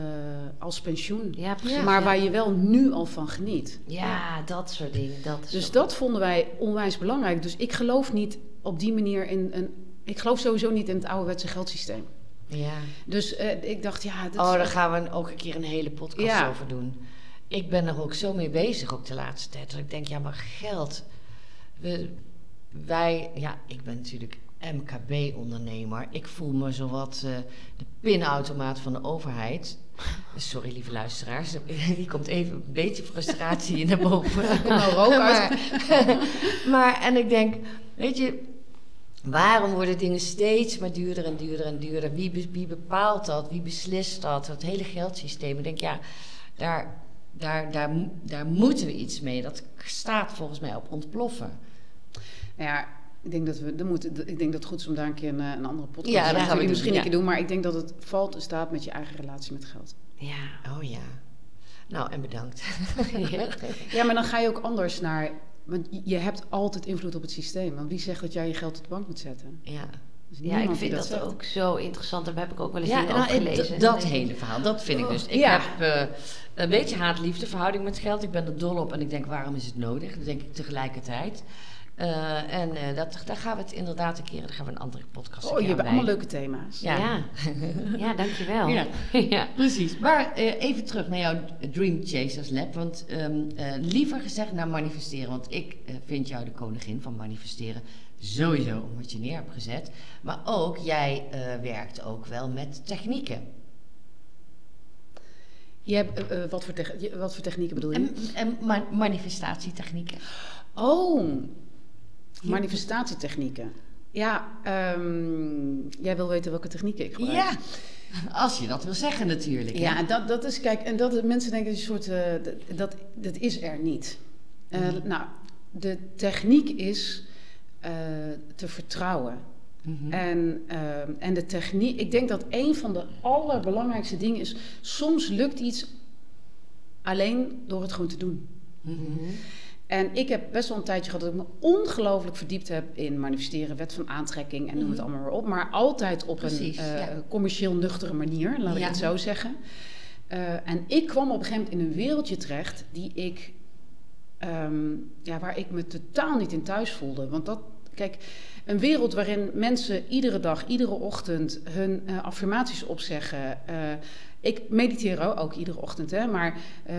als pensioen. Ja, precies. maar ja. waar je wel nu al van geniet. Ja, dat soort dingen. Dat Dus dat vonden wij onwijs belangrijk. Dus ik geloof niet op die manier in een... Ik geloof sowieso niet in het ouderwetse geldsysteem. ja. Dus eh, ik dacht, ja... Dat Oh, daar gaan we ook een keer een hele podcast Ja. over doen. Ik ben er ook zo mee bezig, ook de laatste tijd. Dat ik denk, ja, maar geld. We, wij, ja, ik ben natuurlijk MKB-ondernemer. Ik voel me zowat eh de pinautomaat van de overheid. Sorry, lieve luisteraars. Hier komt even een beetje frustratie in naar boven. Nou rook uit? maar, maar, en ik denk, weet je, waarom worden dingen steeds maar duurder en duurder en duurder? Wie, wie bepaalt dat? Wie beslist dat? Het hele geldsysteem. Ik denk, ja, daar, daar, daar, daar moeten we iets mee. Dat staat volgens mij op ontploffen. Nou ja, ik denk dat we... Dat moeten, ik denk dat het goed is om daar een keer een, eh, een andere podcast Ja, te dat doen. gaan we doen, misschien ja. een keer doen. Maar ik denk dat het valt en staat met je eigen relatie met geld. Ja. Oh ja. Nou, en bedankt. Ja, maar dan ga je ook anders naar... Want je hebt altijd invloed op het systeem. Want wie zegt dat jij je geld op de bank moet zetten? Ja, Ja, ik vind dat, ook zo interessant. Daar heb ik ook wel eens ja nou, over en gelezen. dat hele verhaal, dat vind ik dus. Ik Ja. heb eh, een beetje haat-liefde verhouding met geld. Ik ben er dol op en ik denk, waarom is het nodig? Dat denk ik tegelijkertijd. Eh, en eh, dat, daar gaan we het inderdaad een keer, daar gaan we een andere podcast Oh, je hebt allemaal leuke thema's. Ja. Ja. ja, dankjewel. Ja. ja. Precies. Maar eh, even terug naar jouw Dream Chasers Lab. Want ehm, eh, liever gezegd naar manifesteren. Want ik eh, vind jou de koningin van manifesteren. Sowieso, om wat je neer hebt gezet. Maar ook, jij eh, werkt ook wel met technieken. Je hebt, wat, voor wat voor technieken bedoel je? En, en ma- manifestatietechnieken. Oh, manifestatietechnieken. Ja, ehm, jij wil weten welke technieken ik gebruik. Ja, als je dat wil zeggen natuurlijk. hè? Ja, en dat, dat is, kijk, en dat mensen denken, een soort, eh, dat, dat, dat is er niet. Eh, Mhm. Nou, de techniek is eh, te vertrouwen. Mhm. En, ehm, en de techniek, ik denk dat een van de allerbelangrijkste dingen is, soms lukt iets alleen door het gewoon te doen. Mhm. En ik heb best wel een tijdje gehad dat ik me ongelooflijk verdiept heb in manifesteren, wet van aantrekking en noem het allemaal maar op. Maar altijd op Precies, een eh, ja. commercieel nuchtere manier, laat ik het zo zeggen. Eh, en ik kwam op een gegeven moment in een wereldje terecht die ik, ehm, ja, waar ik me totaal niet in thuis voelde. Want dat, kijk, een wereld waarin mensen iedere dag, iedere ochtend hun eh, affirmaties opzeggen. Ik mediteer ook iedere ochtend, hè, maar eh,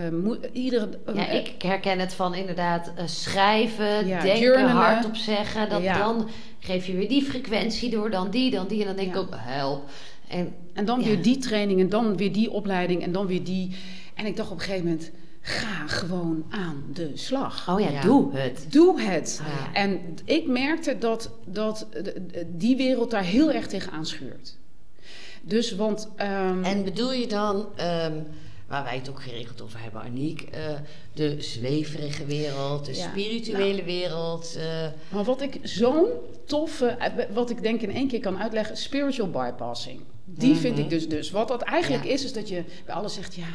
iedere. Ja, eh, ik herken het van inderdaad eh, schrijven, Ja, denken, journalen. hardop zeggen. Dat Ja. Dan geef je weer die frequentie door, dan die, dan die. En dan denk ik ook, help. En En dan Ja. weer die training en dan weer die opleiding en dan weer die. En ik dacht op een gegeven moment, ga gewoon aan de slag. oh ja, Ja. doe het. Doe het. Ja. En ik merkte dat, dat die wereld daar heel erg tegen aanschuurt. Dus, want... ehm, En bedoel je dan, ehm, waar wij het ook geregeld over hebben, Aniek, eh, de zweverige wereld, de Ja, spirituele wereld? eh, Maar wat ik zo'n toffe, eh, wat ik denk in één keer kan uitleggen, spiritual bypassing. Die vind ik dus dus. Wat dat eigenlijk Ja. is, is dat je bij alles zegt, ja,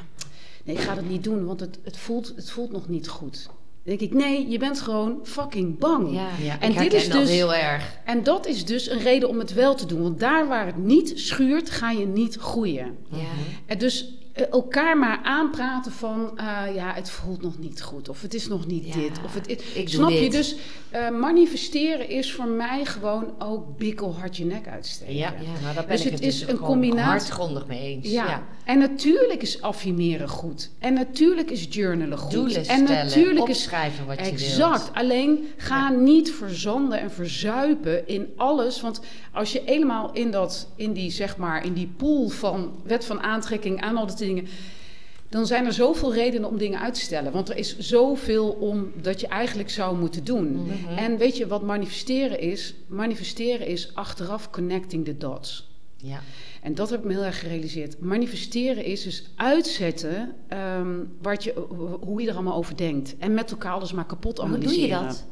nee, ik ga dat niet doen, want het, het, voelt, het voelt nog niet goed. Denk ik, nee, je bent gewoon fucking bang. Ja, Ja. En ik dit is dat dus- heel erg. En dat is dus een reden om het wel te doen. Want daar waar het niet schuurt, ga je niet groeien. Ja. En dus elkaar maar aanpraten van, eh, ja, het voelt nog niet goed. Of het is nog niet Ja, dit. Of het is, ik snap je? dit. Dus eh, manifesteren is voor mij gewoon ook bikkelhard je nek uitsteken. ja, Ja. nou daar ben Dus ik het is dus een combinatie- hardgrondig mee eens. Ja. Ja. en natuurlijk is affirmeren goed. En natuurlijk is journalen goed. Doelen en stellen, natuurlijk is opschrijven wat je Exact. wilt. Alleen ga niet verzanden en verzuipen in alles. Want als je helemaal in, dat, in, die, zeg maar, in die pool van wet van aantrekking aan al dingen. Dan zijn er zoveel redenen om dingen uit te stellen. Want er is zoveel om dat je eigenlijk zou moeten doen. Mhm. En weet je wat manifesteren is? Manifesteren is achteraf connecting the dots. Ja. En dat heb ik me heel erg gerealiseerd. Manifesteren is dus uitzetten ehm, wat je, hoe je er allemaal over denkt. En met elkaar alles maar kapot Hoe analyseren. doe je dat?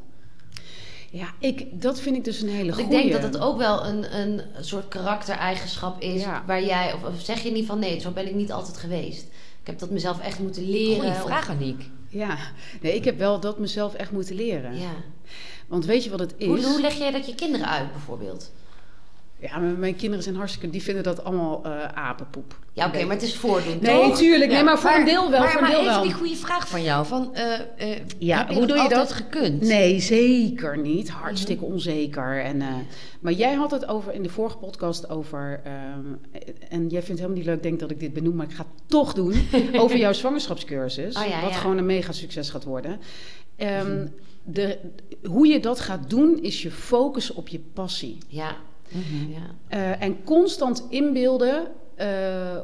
Ja, ik, dat vind ik dus een hele goede. ik denk dat het ook wel een, een soort karaktereigenschap is Ja. waar jij, of, of zeg je niet van nee, zo ben ik niet altijd geweest. Ik heb dat mezelf echt moeten leren. Goeie vraag, Aniek. Ja, nee, ik heb wel dat mezelf echt moeten leren. Ja. Want weet je wat het is? Hoe, hoe leg jij dat je kinderen uit bijvoorbeeld? Ja, mijn kinderen zijn hartstikke... Die vinden dat allemaal eh, apenpoep. Ja, oké, maar het is voordoen, Nee, toch? tuurlijk. Nee, Ja, maar voor een deel wel. Maar, voor een maar deel even wel. die goede vraag van jou. Van, eh, eh, Ja, heb hoe doe je dat? gekund? Nee, zeker niet. Hartstikke Mhm. onzeker. En, maar jij had het over in de vorige podcast over. ehm, en jij vindt het helemaal niet leuk, ik denk dat ik dit benoem, maar ik ga het toch doen. over jouw zwangerschapscursus. Oh ja, wat ja. gewoon een mega succes gaat worden. Ehm, de, hoe je dat gaat doen, is je focus op je passie. Ja. Mhm. ja. Eh, en constant inbeelden. eh,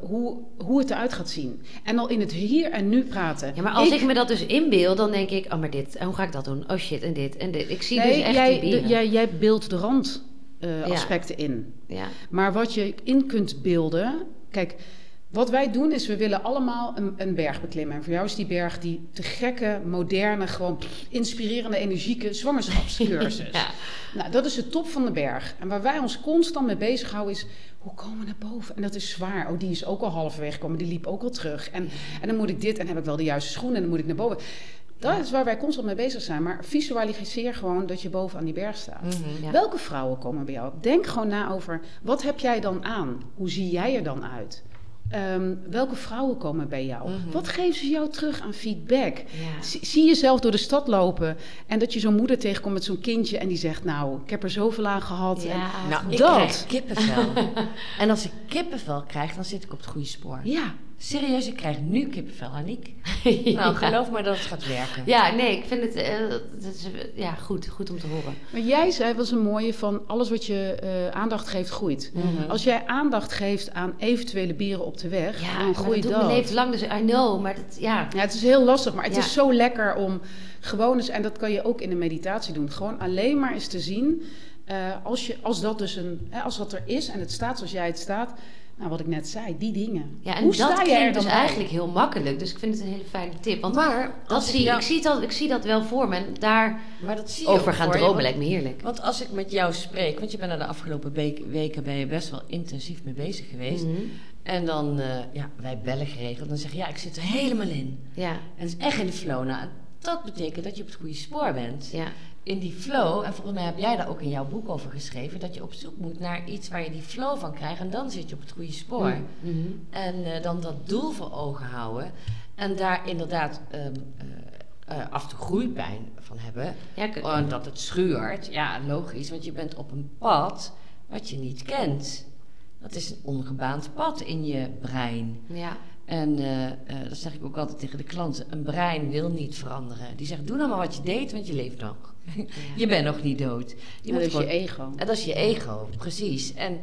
hoe, hoe het eruit gaat zien. En al in het hier en nu praten. Ja, maar als ik, me dat dus inbeeld, dan denk ik, oh maar dit, en hoe ga ik dat doen? Oh shit, en dit, en dit. Ik zie nee, dus echt jij, die de- jij, jij beeldt de rand eh, Ja. aspecten in. Ja. Maar wat je in kunt beelden. Kijk, wat wij doen is we willen allemaal een, een berg beklimmen. En voor jou is die berg die te gekke, moderne, gewoon pff, inspirerende, energieke zwangerschapscursus. Ja. Nou, dat is de top van de berg. En waar wij ons constant mee bezighouden is. Hoe komen we naar boven? En dat is zwaar. Oh, die is ook al halverwege gekomen. Die liep ook al terug. En, en dan moet ik dit. En heb ik wel de juiste schoenen. En dan moet ik naar boven. Dat is waar wij constant mee bezig zijn. Maar visualiseer gewoon dat je boven aan die berg staat. Mhm, ja. Welke vrouwen komen bij jou? Denk gewoon na over wat heb jij dan aan? Hoe zie jij er dan uit? Ehm, welke vrouwen komen bij jou? Mhm. Wat geven ze jou terug aan feedback? Ja. Zie zie jezelf door de stad lopen en dat je zo'n moeder tegenkomt met zo'n kindje en die zegt: Nou, ik heb er zoveel aan gehad. En- Nou, ik krijg kippenvel. en als ik kippenvel krijg, dan zit ik op het goede spoor. ja, Serieus, ik krijg nu kippenvel, Aniek. Ja. Nou, geloof maar dat het gaat werken. Ja, nee, ik vind het, eh, het is, ja, goed, goed om te horen. maar jij zei was een mooie van alles wat je eh, aandacht geeft groeit. Mhm. Als jij aandacht geeft aan eventuele beren op de weg, Ja, dan groeit dat dat. doet mijn leven lang, dus I know, maar dat, ja. Ja, het is heel lastig, maar het Ja. is zo lekker om gewoon eens, en dat kan je ook in de meditatie doen, gewoon alleen maar eens te zien, eh, als, je, als dat dus een, hè, als dat er is en het staat zoals jij het staat, nou wat ik net zei, die dingen. Ja, en Hoe dat sta je er dus bij? eigenlijk heel makkelijk. Dus ik vind het een hele fijne tip. Want maar, dat zie, jou- ik, zie dat, ik zie dat wel voor me. En daar maar dat zie je over gaan je, dromen want- lijkt me heerlijk. Want als ik met jou spreek, want je bent er de afgelopen week- weken ben je best wel intensief mee bezig geweest. Mhm. En dan, eh, ja, wij bellen geregeld. Dan zeg je, ja, ik zit er helemaal in. Ja, En het is echt in de flow. Nou, dat betekent dat je op het goede spoor bent. ja. In die flow, en volgens mij heb jij daar ook in jouw boek over geschreven, dat je op zoek moet naar iets waar je die flow van krijgt. En dan zit je op het goede spoor. Mhm. En eh, dan dat doel voor ogen houden. En daar inderdaad ehm, eh, eh, af en toe groeipijn van hebben. Ja, En dat het schuurt. Ja, logisch, want je bent op een pad wat je niet kent. Dat is een ongebaand pad in je brein. ja. En dat zeg ik ook altijd tegen de klanten. Een brein wil niet veranderen. Die zegt, doe nou maar wat je deed, want je leeft nog. Je bent nog niet dood. Je moet dat is je ego. en dat is je ego, precies. En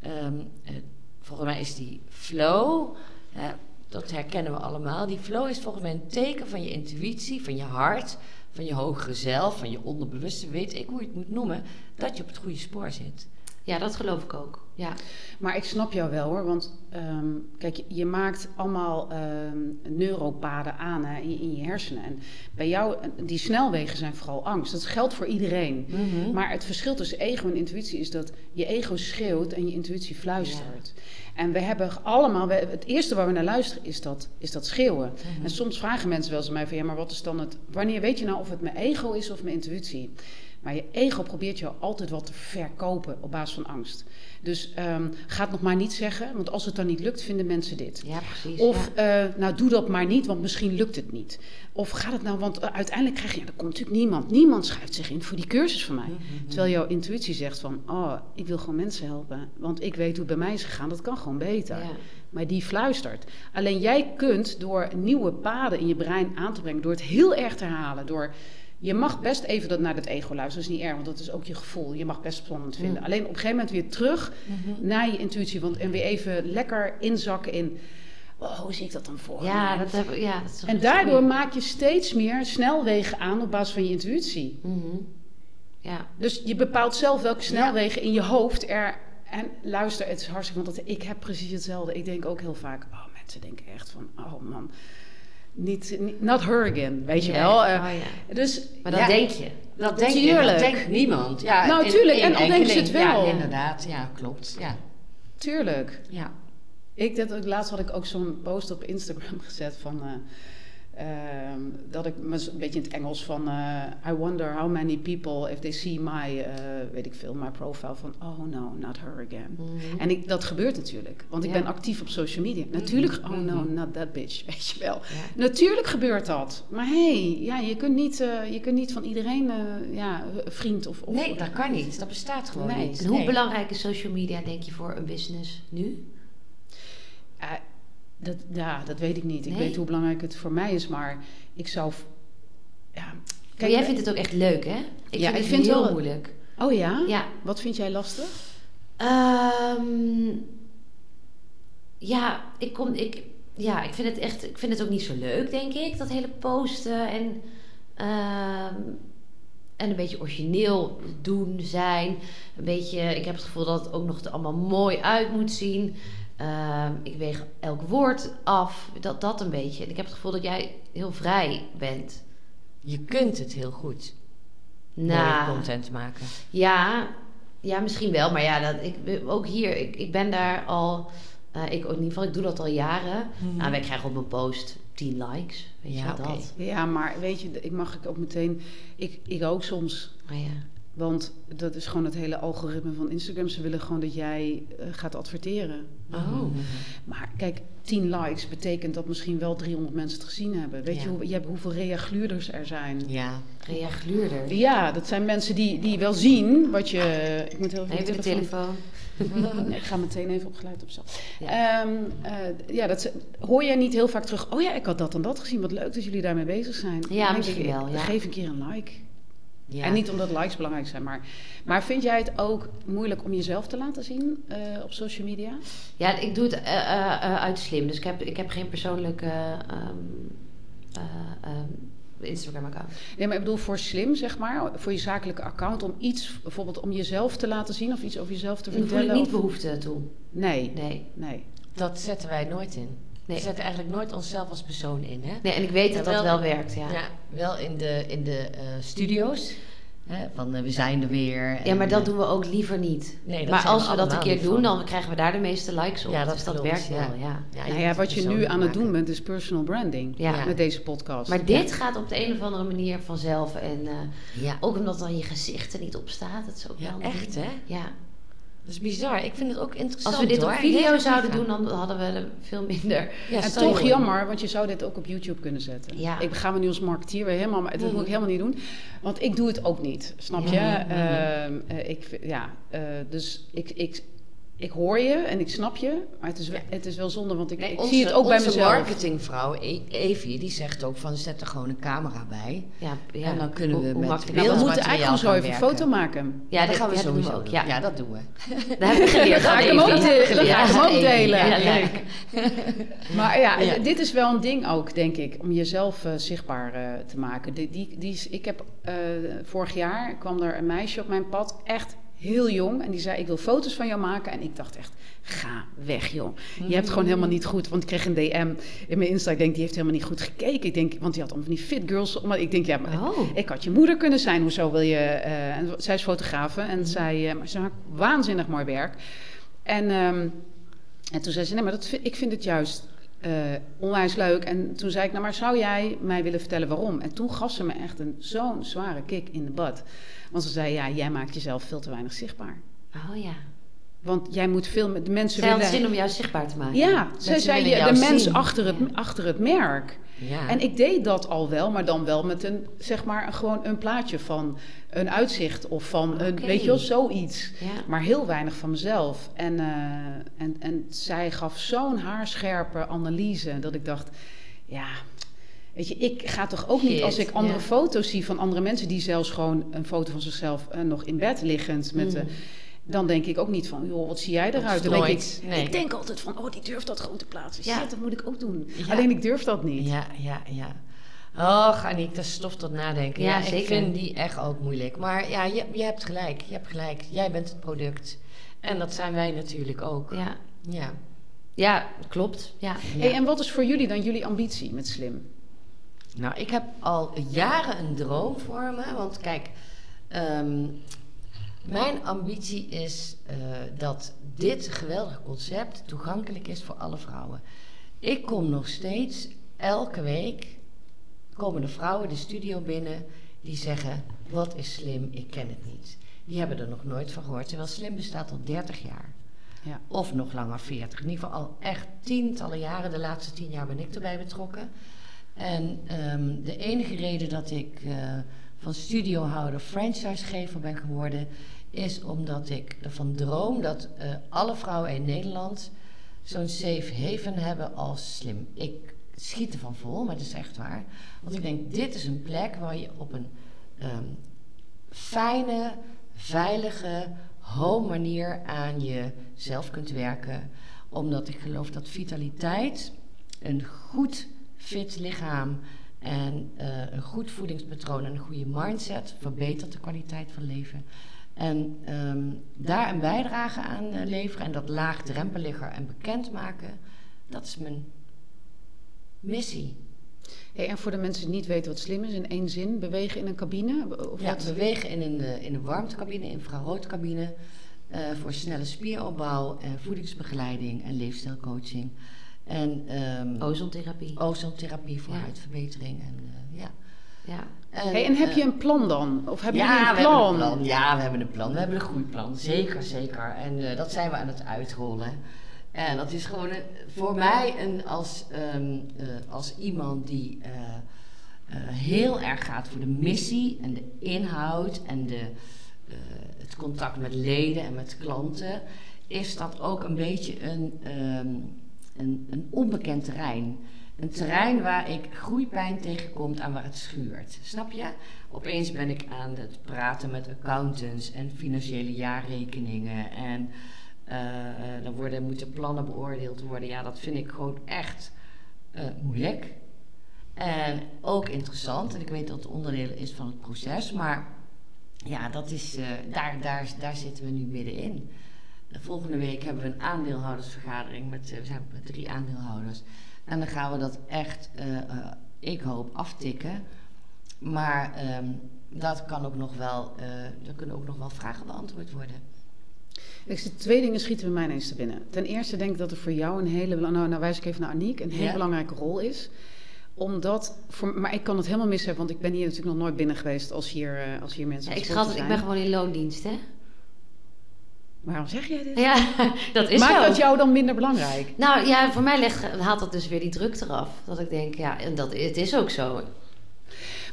ehm, eh, volgens mij is die flow, hè, dat herkennen we allemaal. Die flow is volgens mij een teken van je intuïtie, van je hart, van je hogere zelf, van je onderbewuste, weet ik hoe je het moet noemen, dat je op het goede spoor zit. ja, dat geloof ik ook. Ja. Maar ik snap jou wel hoor, want ehm, kijk, je, maakt allemaal ehm, neuropaden aan hè, in, in je hersenen. En bij jou, eh, die snelwegen zijn vooral angst. Dat geldt voor iedereen. Maar het verschil tussen ego en intuïtie is dat je ego schreeuwt en je intuïtie fluistert. En we hebben allemaal, we- het eerste waar we naar luisteren is dat, is dat schreeuwen. En soms vragen mensen wel eens aan mij van ja, maar wat is dan het, wanneer weet je nou of het mijn ego is of mijn intuïtie? Maar je ego probeert jou altijd wat te verkopen op basis van angst. Dus ehm, ga het nog maar niet zeggen, want als het dan niet lukt, vinden mensen dit. ja, precies. Of, ja. eh, nou doe dat maar niet, want misschien lukt het niet. Of gaat het nou, want eh, uiteindelijk krijg je, ja, er komt natuurlijk niemand. Niemand schrijft zich in voor die cursus van mij. Terwijl jouw intuïtie zegt van, oh, ik wil gewoon mensen helpen. Want ik weet hoe het bij mij is gegaan, dat kan gewoon beter. Ja. Maar die fluistert. Alleen jij kunt door nieuwe paden in je brein aan te brengen, door het heel erg te herhalen, door... Je mag best even dat naar het ego luisteren, dat is niet erg, want dat is ook je gevoel. Je mag best spannend vinden. Mm. Alleen op een gegeven moment weer terug naar je intuïtie. Want, en weer even lekker inzakken in, wow, hoe zie ik dat dan voor ja, me? dat heb, ja, dat is En daardoor maak je steeds meer snelwegen aan op basis van je intuïtie. Mhm. Ja, Dus je bepaalt zelf welke snelwegen in je hoofd er, En luister, het is hartstikke, want dat, ik heb precies hetzelfde. Ik denk ook heel vaak, oh mensen denken echt van, oh man, niet, not her again, weet je wel. Eh, oh ja. Dus Maar dat denk je. Dat denk je, dat denkt niemand. Ja, Nou, in- tuurlijk, en al denken ze het wel. Ja, inderdaad. Ja, klopt. Ja. tuurlijk. ja. Ik, dat, laatst had ik ook zo'n post op Instagram gezet van... eh, ehm, dat ik me een beetje in het Engels van... eh, I wonder how many people, if they see my, eh, weet ik veel, my profile... van oh no, not her again. Mhm. En ik, dat gebeurt natuurlijk, want ik ben actief op social media. Natuurlijk, oh no, Mhm. not that bitch, weet je wel. Ja. Natuurlijk gebeurt dat. Maar hé, hey, ja, je, kunt niet, eh, je kunt niet van iedereen eh, ja, vriend of... of Nee, dat kan niet. Dat bestaat gewoon Nee. niet. En hoe Nee. belangrijk is social media, denk je, voor een business nu? Dat, ja, dat weet ik niet. Ik Nee? weet hoe belangrijk het voor mij is, maar ik zou... Ja, Maar jij vindt het ook echt leuk, hè? Ik Ja, vind ik het vind heel wel- moeilijk. Oh ja? Ja. Wat vind jij lastig? Ehm, ja, ik kom, ik, ja, ik vind het echt, ik vind het ook niet zo leuk, denk ik, dat hele posten en, ehm, en een beetje origineel doen zijn. Een beetje, ik heb het gevoel dat het ook nog er allemaal mooi uit moet zien. Ehm, ik weeg elk woord af, dat, dat een beetje. En ik heb het gevoel dat jij heel vrij bent. Je kunt het heel goed. Nou, content maken. Ja, ja, misschien wel. Maar ja, dat, ik, ook hier, ik, ik ben daar al... eh, ik, in ieder geval, ik doe dat al jaren. Nou, wij krijgen op een post 10 likes. Weet Ja, je dat. Ja, maar weet je, ik mag ik ook meteen... Ik, ik ook soms, Maar ja. Want dat is gewoon het hele algoritme van Instagram. Ze willen gewoon dat jij eh, gaat adverteren. Oh. Maar kijk, 10 likes betekent dat misschien wel 300 mensen het gezien hebben. Weet Ja. je, hoe, je hebt hoeveel reagluurders er zijn? Ja. Reagluurder. Ja, dat zijn mensen die, die wel zien wat je... Ik moet heel Even de telefoon. Nee, ik ga meteen even op geluid opzetten. Ja. Ehm, eh, ja, dat hoor jij niet heel vaak terug. Oh ja, ik had dat en dat gezien. Wat leuk dat jullie daarmee bezig zijn. Ja, misschien wel, ja. Geef een keer een like. Ja. En niet omdat likes belangrijk zijn, maar, maar vind jij het ook moeilijk om jezelf te laten zien eh, op social media? Ja, ik doe het eh, eh, eh, uit slim. Dus ik heb, ik heb geen persoonlijke ehm, eh, ehm, Instagram-account. Nee, maar ik bedoel voor slim, zeg maar, voor je zakelijke account, om iets, bijvoorbeeld om jezelf te laten zien of iets over jezelf te Daar voel ik vertellen. niet of- behoefte toe. Nee, Nee. nee. Dat zetten wij nooit in. Nee. We zetten eigenlijk nooit onszelf als persoon in. Hè? nee, en ik weet dat Ja, dat wel- werkt, ja. Ja, wel in de, in de eh, studio's. Hè, van eh, we zijn er weer. Ja, maar dat eh, doen we ook liever niet. Nee, dat maar als we dat een keer doen, van. dan krijgen we daar de meeste likes op. Ja, dat dus dat klopt, werkt ja. wel, ja. Ja, Nou ja, het wat je nu aan het doen bent, is personal branding. Ja. Met deze podcast. Maar dit gaat op de een of andere manier vanzelf. En eh, Ja, ook omdat dan je gezicht er niet op staat. Dat is ook ja wel echt hè? Ja. Dat is bizar. Ik vind het ook interessant Als we dit hoor. op video zouden doen, dan hadden we veel minder. Ja, en toch jammer, want je zou dit ook op YouTube kunnen zetten. Ja. Ik ga me nu als marketeer weer helemaal, maar dat moet ik helemaal niet doen. Want ik doe het ook niet, snap je? Ja. Ehm, eh, ik, ja, eh, dus ik, ik, ik hoor je en ik snap je, maar het is, wel, het is wel zonde, want ik, Nee, ik onze, zie het ook bij onze mezelf. marketingvrouw, E- Evie, die zegt ook van zet er gewoon een camera bij. Ja, ja. En dan kunnen we Hoe- hoe met Nou, we dat moeten eigenlijk gewoon zo even een foto maken. Ja, dat dat, gaan we ja, dat doen sowieso we ook. Ja. Ja, dat doen we. Dat heb ik geleerd. Dan ga ik hem ook. Dan ga ik hem ook delen. Ja, Ja, leuk. Maar ja, Ja. dit is wel een ding ook, denk ik, om jezelf eh, zichtbaar eh, te maken. Die, die, die is, ik heb eh, vorig jaar kwam er een meisje op mijn pad, echt heel jong, en die zei: Ik wil foto's van jou maken. En ik dacht echt: Ga weg, joh. Je hebt gewoon helemaal niet goed. Want ik kreeg een DM in mijn Insta. Ik denk: Die heeft helemaal niet goed gekeken. Ik denk, want die had allemaal van die fit girls. Maar ik denk: Ja, maar Oh. ik had je moeder kunnen zijn. Hoezo wil je. eh, en zij is fotografe en zij, eh, maar ze maakt waanzinnig mooi werk. En, ehm, en toen zei ze: Nee, maar dat ik vind het juist eh, onwijs leuk. En toen zei ik: Nou, maar zou jij mij willen vertellen waarom? En toen gaf ze me echt een, zo'n zware kick in de bad. Want ze zei: Ja, jij maakt jezelf veel te weinig zichtbaar. Oh ja. Want jij moet veel met de mensen Zij had willen. zin om jou zichtbaar te maken. Ja, zij Mensen zei je, de mens zien. achter het, Ja. achter het merk. Ja. En ik deed dat al wel, maar dan wel met een, zeg maar, gewoon een plaatje van een uitzicht of van een, weet je wel, zoiets. Ja. Maar heel weinig van mezelf. En, eh, en, en zij gaf zo'n haarscherpe analyse dat ik dacht, ja, weet je, ik ga toch ook niet Shit, als ik andere ja. foto's zie van andere mensen die zelfs gewoon een foto van zichzelf eh, nog in bed liggend met Mm. dan denk ik ook niet van, joh, wat zie jij eruit? Dan denk ik, nee. ik denk altijd van, oh, die durft dat gewoon te plaatsen. Ja. Shit, dat moet ik ook doen. Ja. Alleen ik durf dat niet. Ja, ja, ja. Och, Aniek, dat is stof tot nadenken. Ja, Ja, Ik vind die echt ook moeilijk. Maar ja, je, je hebt gelijk. Je hebt gelijk. Jij bent het product. En dat zijn wij natuurlijk ook. Ja, Ja. ja klopt. Ja. Hey, en wat is voor jullie dan jullie ambitie met Slim? Nou, ik heb al jaren een droom voor me. Want kijk, ehm, mijn ambitie is eh, dat dit geweldige concept toegankelijk is voor alle vrouwen. Ik kom nog steeds elke week komen de vrouwen de studio binnen die zeggen: Wat is slim? Ik ken het niet. Die hebben er nog nooit van gehoord. Terwijl slim bestaat al 30 jaar. Ja. Of nog langer 40. In ieder geval al echt tientallen jaren. De laatste tien jaar ben ik erbij betrokken. En ehm, de enige reden dat ik eh, van studiohouder franchisegever ben geworden, is omdat ik ervan droom dat eh, alle vrouwen in Nederland zo'n safe haven hebben als slim. Ik schiet ervan vol, maar het is echt waar. Want ik denk, dit is een plek waar je op een ehm, fijne, veilige, home manier aan jezelf kunt werken. Omdat ik geloof dat vitaliteit, een goed fit lichaam en eh, een goed voedingspatroon en een goede mindset verbetert de kwaliteit van leven. En ehm, daar een bijdrage aan eh, leveren en dat laagdrempeliger en bekendmaken, dat is mijn missie. Hey, en voor de mensen die niet weten wat slim is, in één zin, bewegen in een cabine? Of Ja, wat? bewegen in een, eh, in een warmtecabine, infraroodcabine, voor snelle spieropbouw, voedingsbegeleiding en leefstijlcoaching. En ehm Ozontherapie. ozoontherapie voor Ja. huidverbetering. En, eh, ja. Ja. Hey, en heb eh, je een plan dan? Of hebben ja, jullie een we hebben plan? een plan. Ja, we hebben een plan. We hebben een groeiplan. Zeker, zeker. En eh, dat zijn we aan het uitrollen. En dat is gewoon een- voor mij een, als, ehm, eh, als iemand die eh, eh, heel erg gaat voor de missie en de inhoud en de, eh, het contact met leden en met klanten, is dat ook een beetje een, ehm, een, een onbekend terrein. Een terrein waar ik groeipijn tegenkomt en waar het schuurt. Snap je? Opeens ben ik aan het praten met accountants en financiële jaarrekeningen. En eh, eh, dan worden, moeten plannen beoordeeld worden. Ja, dat vind ik gewoon echt eh, moeilijk. En ook interessant. En ik weet dat het onderdeel is van het proces. Maar ja, dat is, eh, daar, daar, daar zitten we nu middenin. De volgende week hebben we een aandeelhoudersvergadering. Met, eh, we zijn met drie aandeelhouders. En dan gaan we dat echt, eh, eh, ik hoop, aftikken. Maar ehm, dat kan ook nog wel, eh, er kunnen ook nog wel vragen beantwoord worden. Ik zit, twee dingen schieten bij mij ineens te binnen. Ten eerste denk ik dat er voor jou een hele, nou, nou wijs ik even naar Aniek, een hele Ja. belangrijke rol is. Omdat, voor, maar ik kan het helemaal mis hebben, want ik ben hier natuurlijk nog nooit binnen geweest als hier, als hier mensen Ja, ik schat, ik ben gewoon in loondienst, hè? Waarom zeg jij dit? Ja, dat is Maakt zo. dat jou dan minder belangrijk? Nou ja, voor mij haalt dat dus weer die druk eraf. Dat ik denk, ja, en dat, het is ook zo.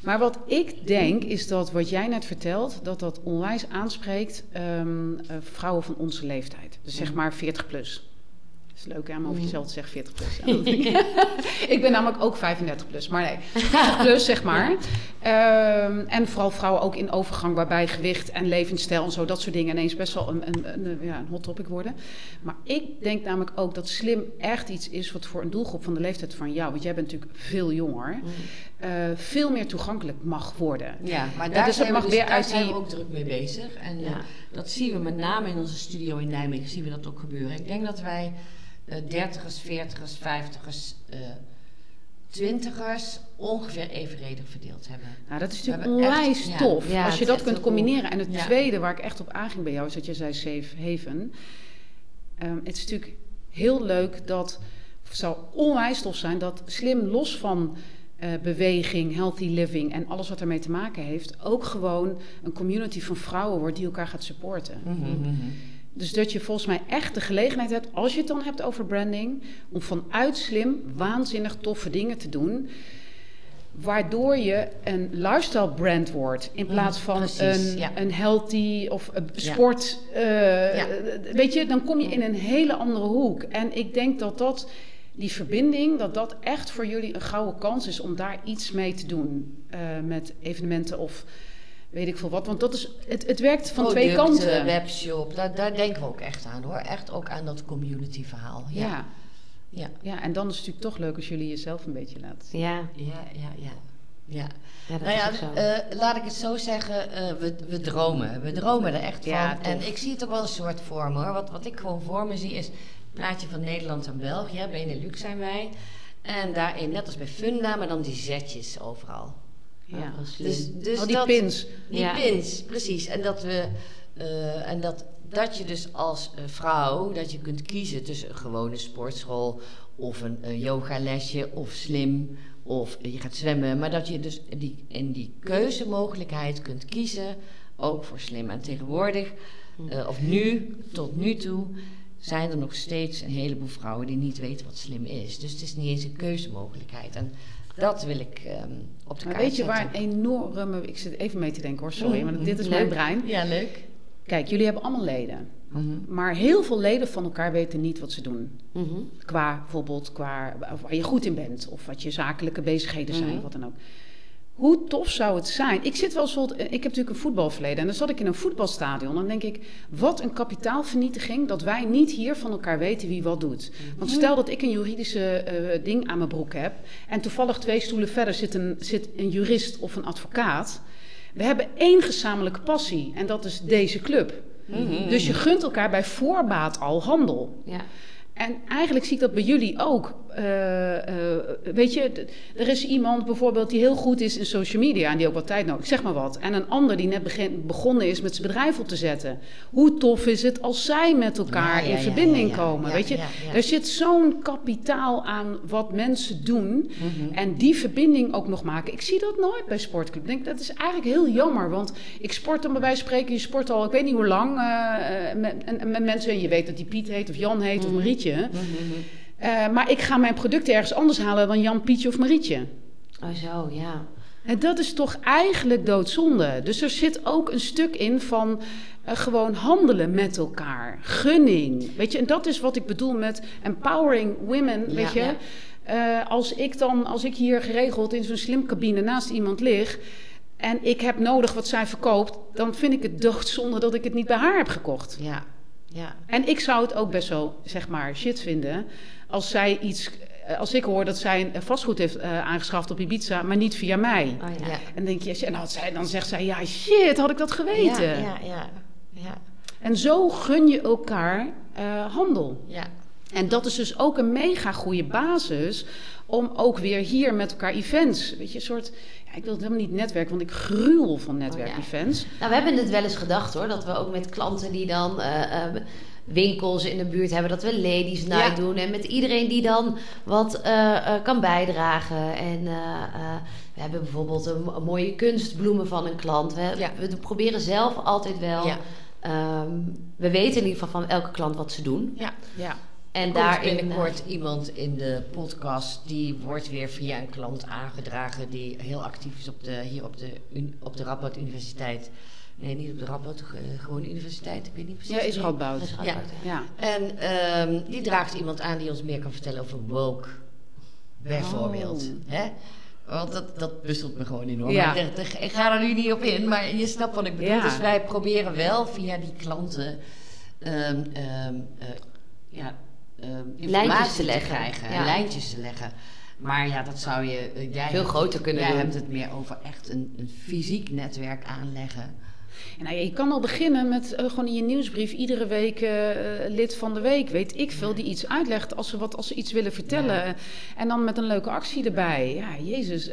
Maar wat ik denk is dat wat jij net vertelt, dat dat onwijs aanspreekt ehm, eh, vrouwen van onze leeftijd. Dus zeg maar 40 plus. Is leuk hè, om over Mm. jezelf te zeggen 40 plus. ik ben namelijk ook 35 plus, maar nee, 40 plus zeg maar. Ehm, en vooral vrouwen ook in overgang waarbij gewicht en levensstijl en zo, dat soort dingen ineens best wel een, een, een, ja, een hot topic worden. Maar ik denk namelijk ook dat slim echt iets is wat voor een doelgroep van de leeftijd van jou, want jij bent natuurlijk veel jonger, eh, veel meer toegankelijk mag worden. Ja, maar Ja, daar, dus het zijn, we dus, weer daar uit zijn die- we ook druk mee bezig. En eh, Ja. dat zien we met name in onze studio in Nijmegen, zien we dat ook gebeuren. Ik denk dat wij eh dertigers, veertigers, vijftigers, eh twintigers ongeveer evenredig verdeeld hebben. Nou, dat is natuurlijk onwijs echt- tof. Ja, als je dat kunt cool. combineren. En het Ja. tweede waar ik echt op aanging bij jou is dat je zei safe haven. Ehm, het is natuurlijk heel leuk dat, het zou onwijs tof zijn dat slim los van eh, beweging, healthy living en alles wat ermee te maken heeft, ook gewoon een community van vrouwen wordt die elkaar gaat supporten. Dus dat je volgens mij echt de gelegenheid hebt, als je het dan hebt over branding, om vanuit slim waanzinnig toffe dingen te doen. Waardoor je een lifestyle brand wordt. In plaats van precies, een, ja. een healthy of een sport. eh, Weet je, dan kom je in een hele andere hoek. En ik denk dat dat, die verbinding, dat dat echt voor jullie een gouden kans is om daar iets mee te doen. eh, met evenementen of weet ik veel wat. Want dat is, het, het werkt van twee Producten, kanten. webshop, daar, daar denken we ook echt aan hoor. Echt ook aan dat community verhaal. Ja, Ja. ja, Ja, en dan is het natuurlijk toch leuk als jullie jezelf een beetje laten zien. Ja, ja, ja. ja. Ja. Ja, dat nou ja, is ook zo. eh, laat ik het zo zeggen, eh, we, we dromen. We dromen er echt van. Ja, en ik zie het ook wel een soort vorm hoor. Wat, wat ik gewoon voor me zie is het plaatje van Nederland en België. Benelux zijn wij. En daarin, net als bij Funda, maar dan die zetjes overal. Ja. Oh. Dus, dus Al die dat, pins. Die Ja. pins, precies. En dat we eh, en dat, dat je dus als eh, vrouw dat je kunt kiezen tussen een gewone sportschool of een, een yogalesje of slim of je gaat zwemmen, maar dat je dus die, in die keuzemogelijkheid kunt kiezen, ook voor slim. En tegenwoordig, eh, of nu, tot nu toe, zijn er nog steeds een heleboel vrouwen die niet weten wat slim is. Dus het is niet eens een keuzemogelijkheid. En dat wil ik ehm, op de Maar kaart weet je waar een enorme... Ik zit even mee te denken hoor, sorry, Mhm, want dit is leuk. mijn brein. Ja, leuk. Kijk, jullie hebben allemaal leden. Mhm. Maar heel veel leden van elkaar weten niet wat ze doen. Mhm. Qua bijvoorbeeld, qua of waar je goed in bent. Of wat je zakelijke bezigheden zijn, Mhm. wat dan ook. Hoe tof zou het zijn? Ik zit wel eens bijvoorbeeld, ik heb natuurlijk een voetbalverleden. En dan zat ik in een voetbalstadion. Dan denk ik, wat een kapitaalvernietiging dat wij niet hier van elkaar weten wie wat doet. Want stel dat ik een juridische eh, ding aan mijn broek heb. En toevallig twee stoelen verder zit een, zit een jurist of een advocaat. We hebben één gezamenlijke passie. En dat is deze club. Dus je gunt elkaar bij voorbaat al handel. Ja. En eigenlijk zie ik dat bij jullie ook. Eh, eh, weet je, er is iemand bijvoorbeeld die heel goed is in social media en die ook wat tijd nodig, zeg maar wat. En een ander die net begin, begonnen is met zijn bedrijf op te zetten. Hoe tof is het als zij met elkaar Ja, ja, in ja, verbinding komen? Weet je, er zit zo'n kapitaal aan wat mensen doen Mhm. en die verbinding ook nog maken. Ik zie dat nooit bij sportclub. Ik denk dat is eigenlijk heel jammer, want ik sport dan bij wijze van spreken, je sport al, ik weet niet hoe lang, eh, met, en, met mensen en je weet dat die Piet heet of Jan heet of Marietje. Mhm. Eh, maar ik ga mijn producten ergens anders halen dan Jan, Pietje of Marietje. Oh zo, ja. En dat is toch eigenlijk doodzonde. Dus er zit ook een stuk in van eh, gewoon handelen met elkaar. Gunning. Weet je, en dat is wat ik bedoel met empowering women. Weet Ja, je, Eh, als ik dan, als ik hier geregeld in zo'n slim cabine naast iemand lig. En ik heb nodig wat zij verkoopt, dan vind ik het doodzonde dat ik het niet bij haar heb gekocht. Ja, ja. En ik zou het ook best wel, zeg maar, shit vinden als zij iets, eh, als ik hoor dat zij een vastgoed heeft eh, aangeschaft op Ibiza, maar niet via mij. Oh ja. Ja. En dan denk je, en dan, had zij, dan zegt zij, ja shit, had ik dat geweten. Ja, ja, ja. ja. En zo gun je elkaar eh, handel. ja. En dat is dus ook een mega goede basis om ook weer hier met elkaar events, weet je, een soort, ja, ik wil het helemaal niet netwerken, want ik gruwel van netwerkevents. Nou, we hebben het wel eens gedacht hoor, dat we ook met klanten die dan eh, eh, winkels in de buurt hebben, dat we ladies night Ja. doen. En met iedereen die dan wat eh, eh, kan bijdragen. En eh, eh, we hebben bijvoorbeeld een, mo- mooie kunstbloemen van een klant. We, Ja. we proberen zelf altijd wel. Ja. ehm, we weten in ieder geval van elke klant wat ze doen. ja. Ja. En Komt daarin. binnenkort iemand in de podcast die wordt weer via een klant aangedragen die heel actief is op de, hier op de, op de Radboud Universiteit. Nee, niet op de Radboud, eh, gewoon universiteit, ik weet niet precies. Ja, is. Radboud. is Ja. Radboud, ja. Ja. En ehm, die draagt iemand aan die ons meer kan vertellen over woke, bijvoorbeeld. Oh. Hè? Want dat, dat bustelt me gewoon enorm. Ja. Maar er- ik ga er nu niet op in, maar je snapt wat ik bedoel. Ja. Dus wij proberen wel via die klanten ehm, ehm, eh, ja, ehm, informatie te leggen, krijgen, ja. lijntjes te leggen. Maar ja, dat zou je... eh, jij Veel hebt- groter kunnen jij doen. hebt het meer over echt een, een fysiek netwerk aanleggen. En nou, ja, je kan al beginnen met eh, gewoon in je nieuwsbrief iedere week eh, eh, lid van de week, weet ik veel, die iets uitlegt als ze, wat, als ze iets willen vertellen. En dan met een leuke actie erbij. Ja, jezus.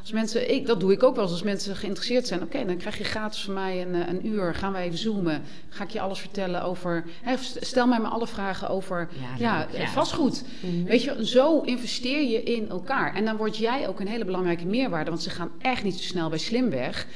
als mensen, ik, dat doe ik ook wel eens als mensen geïnteresseerd zijn. Oké, dan krijg je gratis van mij een, een uur. Gaan we even zoomen. Ga ik je alles vertellen over. Hè, stel mij maar alle vragen over Ja, ja, vastgoed. Weet je, zo investeer je in elkaar. En dan word jij ook een hele belangrijke meerwaarde. Want ze gaan echt niet zo snel bij slim weg.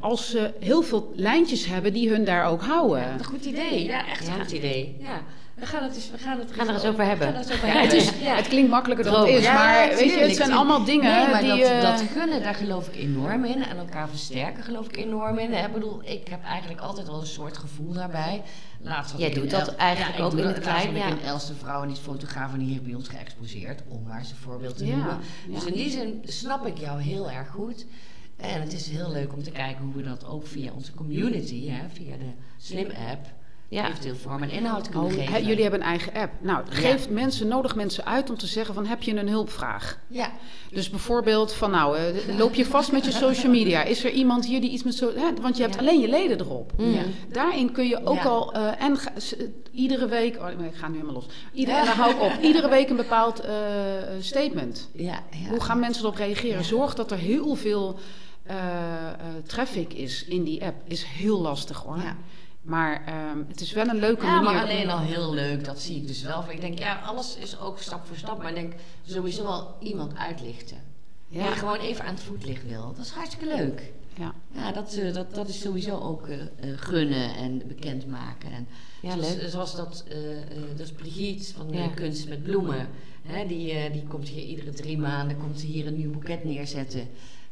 Als ze heel veel lijntjes hebben die hun daar ook houden. Ja, een goed idee. Ja, echt een goed idee. Ja. We gaan het, eens, we gaan het, gaan er eens over hebben. Het over Ja, hebben. het, is, Ja. het klinkt makkelijker dan het is, Ja, maar weet je, het zijn allemaal dingen Nee, maar die... dat, eh, dat gunnen, daar geloof ik enorm in. En elkaar versterken geloof ik enorm in. Ik bedoel, ik heb eigenlijk altijd wel een soort gevoel daarbij. Laatst Jij doet dat El- eigenlijk ook in het klein, ik een Elste vrouw en die is fotograaf en die heeft bij ons geëxposeerd. Om maar eens een voorbeeld te noemen. Dus in die zin snap ik jou heel erg goed. En het is heel leuk om te kijken hoe we dat ook via onze community, hè, via de Slim app, Ja. eventueel vorm en inhoud kunnen Oh, geven. jullie hebben een eigen app. Nou, geef mensen, nodig mensen uit om te zeggen van heb je een hulpvraag? Ja, Dus bijvoorbeeld van nou, eh, loop je vast met je social media? Is er iemand hier die iets met zo... Hè? Want je hebt Ja. alleen je leden erop. Mm. Ja. Daarin kun je ook Ja. al... eh, en ga- eh, iedere week... Oh, ik ga nu helemaal los. Ieder, en dan hou ik op. Iedere week een bepaald statement. ja, ja. Hoe gaan mensen erop reageren? Ja. Zorg dat er heel veel traffic is in die app. Is heel lastig hoor. Ja. Maar ehm, het is wel een leuke Ja, manier. maar alleen al heel leuk, dat zie ik dus wel. Ik denk, ja, alles is ook stap voor stap. Maar ik denk sowieso wel iemand uitlichten. Ja. Die gewoon even aan het voetlicht wil. Dat is hartstikke leuk. Ja. Ja, dat, eh, dat, dat is sowieso ook eh, eh, gunnen en bekendmaken. En Ja, zoals, leuk. zoals dat, eh, eh, dat is Brigitte van Ja. eh, Kunst met Bloemen. Hè, die, eh, die komt hier iedere drie maanden komt ze hier een nieuw boeket neerzetten.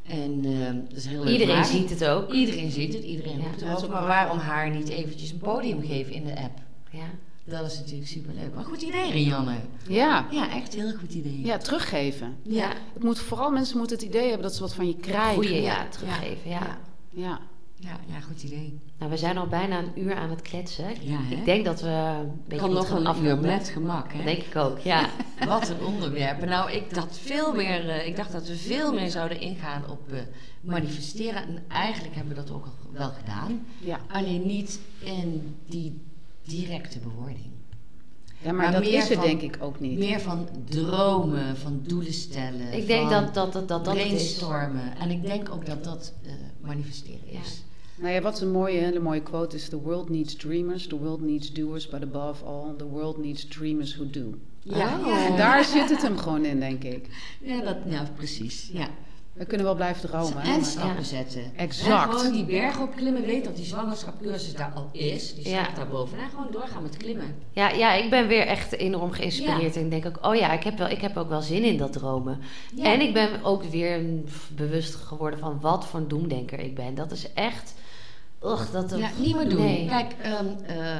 En eh, dat is heel leuk. Iedereen ziet het ook. Iedereen ziet het, iedereen Ja. roept erover. ook Maar waarom haar niet eventjes een podium geven in de app? Ja. Dat is natuurlijk superleuk. Maar goed idee, Rianne. Ja. Ja, echt een heel goed idee. ja, teruggeven. Ja. Het moet, vooral mensen moeten het idee hebben dat ze wat van je krijgen. Goeie, ja, Ja. teruggeven. Ja. Ja. Ja. Ja, ja, goed idee. Nou, we zijn al bijna een uur aan het kletsen. Ja? Ik denk dat we een beetje kan nog gaan een uur met gemak, hè? Denk ik ook, ja. Wat een onderwerp. Nou, ik dacht, veel meer, eh, ik dacht dat we veel meer zouden ingaan op eh, manifesteren. En eigenlijk hebben we dat ook al wel gedaan. Ja. Alleen niet in die directe bewoording. ja, maar, Maar dat meer is het van- denk ik ook niet. Meer van dromen, van doelen stellen. Ik denk van dat dat, dat, dat, dat brainstormen. En ik denk ook dat dat eh, manifesteren Ja. is. Nou ja, wat een mooie, hele mooie quote is: The world needs dreamers, the world needs doers, but above all, the world needs dreamers who do. Ja, Oh. En daar zit het hem gewoon in, denk ik. ja, dat, ja precies. Ja. We kunnen wel blijven dromen. En stappen Ja. zetten. Exact. En gewoon die berg opklimmen. Weet dat die zwangerschapcursus daar al is. Die Ja. staat daar bovenaan. Gewoon doorgaan met klimmen. Ja, ja, ik ben weer echt enorm geïnspireerd. En ik denk ook, oh ja, ik heb, wel, ik heb ook wel zin in dat dromen. Ja. En ik ben ook weer bewust geworden van wat voor een doemdenker ik ben. Dat is echt... Ugh, dat, Ja, niet meer doen. Nee. Kijk, ehm, eh,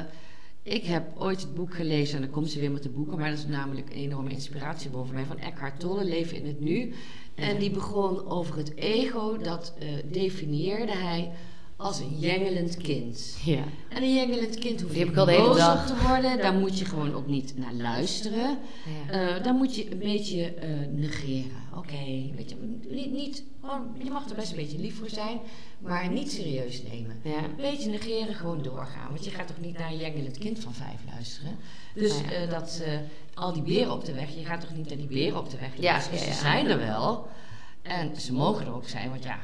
ik heb ooit het boek gelezen. En dan komt ze weer met de boeken. Maar dat is namelijk een enorme inspiratiebron voor mij. Van Eckhart Tolle, Leven in het Nu. En die begon over het ego. Dat eh, definieerde hij als een jengelend kind. Ja. En een jengelend kind hoef Die je heb ik al de hele boos dag. op te worden. Daar moet je gewoon ook niet naar luisteren. Ja. Eh, dan moet je een beetje eh, negeren. Oké, weet je, niet, niet, gewoon, je mag er best een beetje lief voor zijn, maar niet serieus nemen. Ja. Een beetje negeren, gewoon doorgaan. Want je gaat toch niet naar een jengelend kind van vijf luisteren. Dus Nou ja. eh, dat, eh, al die beren op de weg, je gaat toch niet naar die beren op de weg luisteren. ja, Ze zijn er wel. En ze mogen er ook zijn, want ja,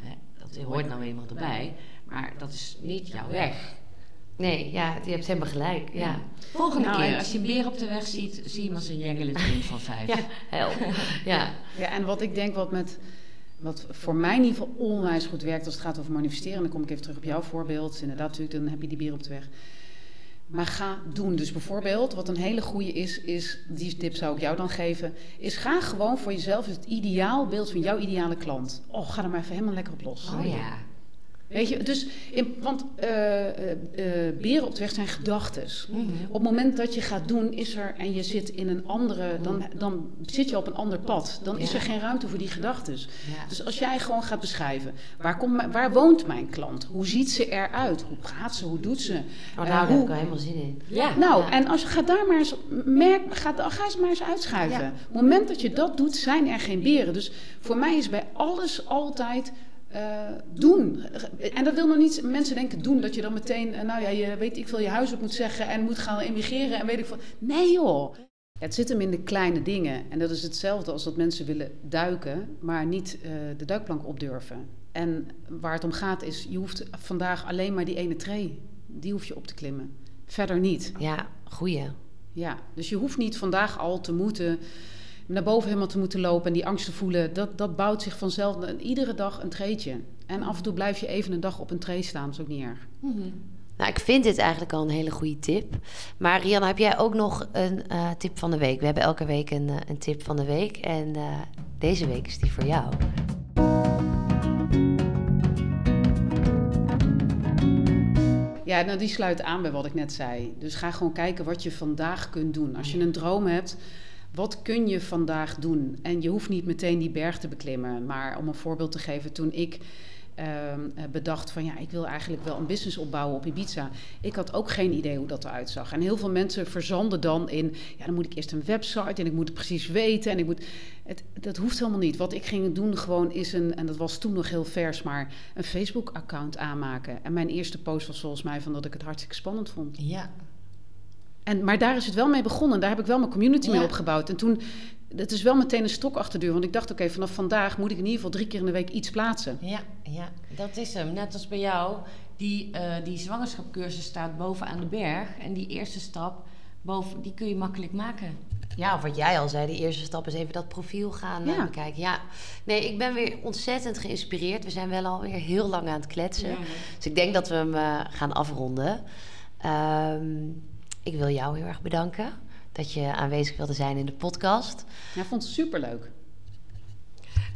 hè, dat hoort nou eenmaal erbij. Maar dat is niet jouw weg. Nee, ja, je hebt helemaal gelijk. Ja, Volgende Nou, keer, als je een beer op de weg ziet, zie je hem als een jengelend kind van vijf. ja help. Ja. Ja, en wat ik denk wat met wat voor mij in ieder geval onwijs goed werkt als het gaat over manifesteren, en dan kom ik even terug op jouw voorbeeld. Inderdaad, natuurlijk, dan heb je die bier op de weg. Maar ga doen. Dus bijvoorbeeld, wat een hele goede is, is, die tip zou ik jou dan geven, is ga gewoon voor jezelf het ideaalbeeld van jouw ideale klant. Oh, ga er maar even helemaal lekker op los. Oh ja. Weet je, dus, in, want eh, eh, eh, beren op de weg zijn gedachtes. Mhm. Op het moment dat je gaat doen, is er en je zit in een andere, dan, dan zit je op een ander pad. Dan is er geen ruimte voor die gedachtes. Ja. Dus als jij gewoon gaat beschrijven, waar, komt waar woont mijn klant? Hoe ziet ze eruit? Hoe praat ze? Hoe doet ze? Oh, nou, daar heb hoe- ik wel helemaal zin in. Ja. nou, Ja. en als je gaat daar maar eens merk, ga, ga eens maar eens uitschuiven. Ja. Op het moment dat je dat doet, zijn er geen beren. Dus voor mij is bij alles altijd eh, doen. En dat wil nog niet, mensen denken doen, dat je dan meteen, eh, nou ja, je weet ik veel, je huis op moet zeggen en moet gaan emigreren en weet ik veel. Nee joh. Het zit hem in de kleine dingen. En dat is hetzelfde als dat mensen willen duiken, maar niet eh, de duikplank opdurven. En waar het om gaat is, je hoeft vandaag alleen maar die ene tree, die hoef je op te klimmen. Verder niet. Ja, goeie. Ja, dus je hoeft niet vandaag al te moeten naar boven helemaal te moeten lopen en die angst te voelen. Dat, dat bouwt zich vanzelf iedere dag een treetje. En af en toe blijf je even een dag op een tree staan, dat is ook niet erg. Mhm. Nou, ik vind dit eigenlijk al een hele goede tip. Maar Rianne, heb jij ook nog een eh, tip van de week? We hebben elke week een, eh, een tip van de week. En eh, deze week is die voor jou. Ja, nou die sluit aan bij wat ik net zei. Dus ga gewoon kijken wat je vandaag kunt doen. Als je een droom hebt, wat kun je vandaag doen? En je hoeft niet meteen die berg te beklimmen. Maar om een voorbeeld te geven, toen ik ehm, eh, bedacht van ja, ik wil eigenlijk wel een business opbouwen op Ibiza. Ik had ook geen idee hoe dat eruit zag. En heel veel mensen verzanden dan in, ja, dan moet ik eerst een website en ik moet het precies weten en ik moet. Het, dat hoeft helemaal niet. Wat ik ging doen gewoon is een, en dat was toen nog heel vers, maar een Facebook-account aanmaken. En mijn eerste post was volgens mij van dat ik het hartstikke spannend vond. Ja. En, maar daar is het wel mee begonnen. Daar heb ik wel mijn community mee opgebouwd. En toen, het is wel meteen een stok achter de deur. Want ik dacht, oké, vanaf vandaag moet ik in ieder geval drie keer in de week iets plaatsen. Ja, ja, dat is hem. Net als bij jou. Die, eh die zwangerschapcursus staat bovenaan de berg. En die eerste stap, boven, die kun je makkelijk maken. Ja, of wat jij al zei, de eerste stap is even dat profiel gaan eh, Ja. bekijken. Ja, nee, ik ben weer ontzettend geïnspireerd. We zijn wel alweer heel lang aan het kletsen. Dus ik denk dat we hem eh, gaan afronden. Ehm, ik wil jou heel erg bedanken dat je aanwezig wilde zijn in de podcast. Ja, ik vond het superleuk.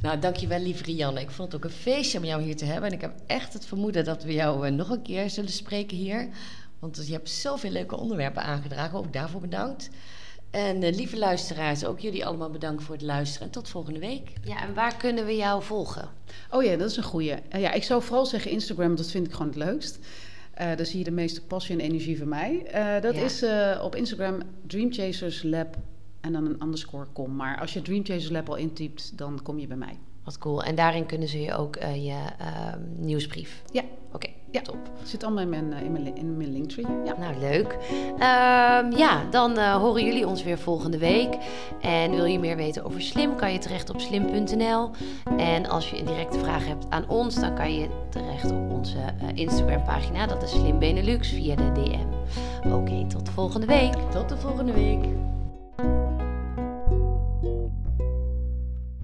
Nou, dankjewel lieve Rianne. Ik vond het ook een feestje om jou hier te hebben. En ik heb echt het vermoeden dat we jou eh, nog een keer zullen spreken hier. Want je hebt zoveel leuke onderwerpen aangedragen. Ook daarvoor bedankt. En eh, lieve luisteraars, ook jullie allemaal bedankt voor het luisteren. En tot volgende week. Ja, en waar kunnen we jou volgen? Oh ja, dat is een goeie. Eh, ja, ik zou vooral zeggen Instagram, dat vind ik gewoon het leukst. Eh daar zie je de meeste passie en energie van mij. Eh, dat Ja. is eh, op Instagram Dreamchasers Lab en dan een underscore com. Maar als je Dreamchasers Lab al intypt, dan kom je bij mij. Wat cool. En daarin kunnen ze je ook eh, je ehm, nieuwsbrief. Ja. Oké, Ja. top. Het zit allemaal in mijn, eh, in mijn, in mijn linktree. Ja. Nou, leuk. Ehm, ja, dan eh, horen jullie ons weer volgende week. En wil je meer weten over Slim, kan je terecht op slim.nl. En als je een directe vraag hebt aan ons, dan kan je terecht op onze eh, Instagram-pagina. Dat is Slim Benelux via de DM. Oké, tot volgende week. Tot de volgende week.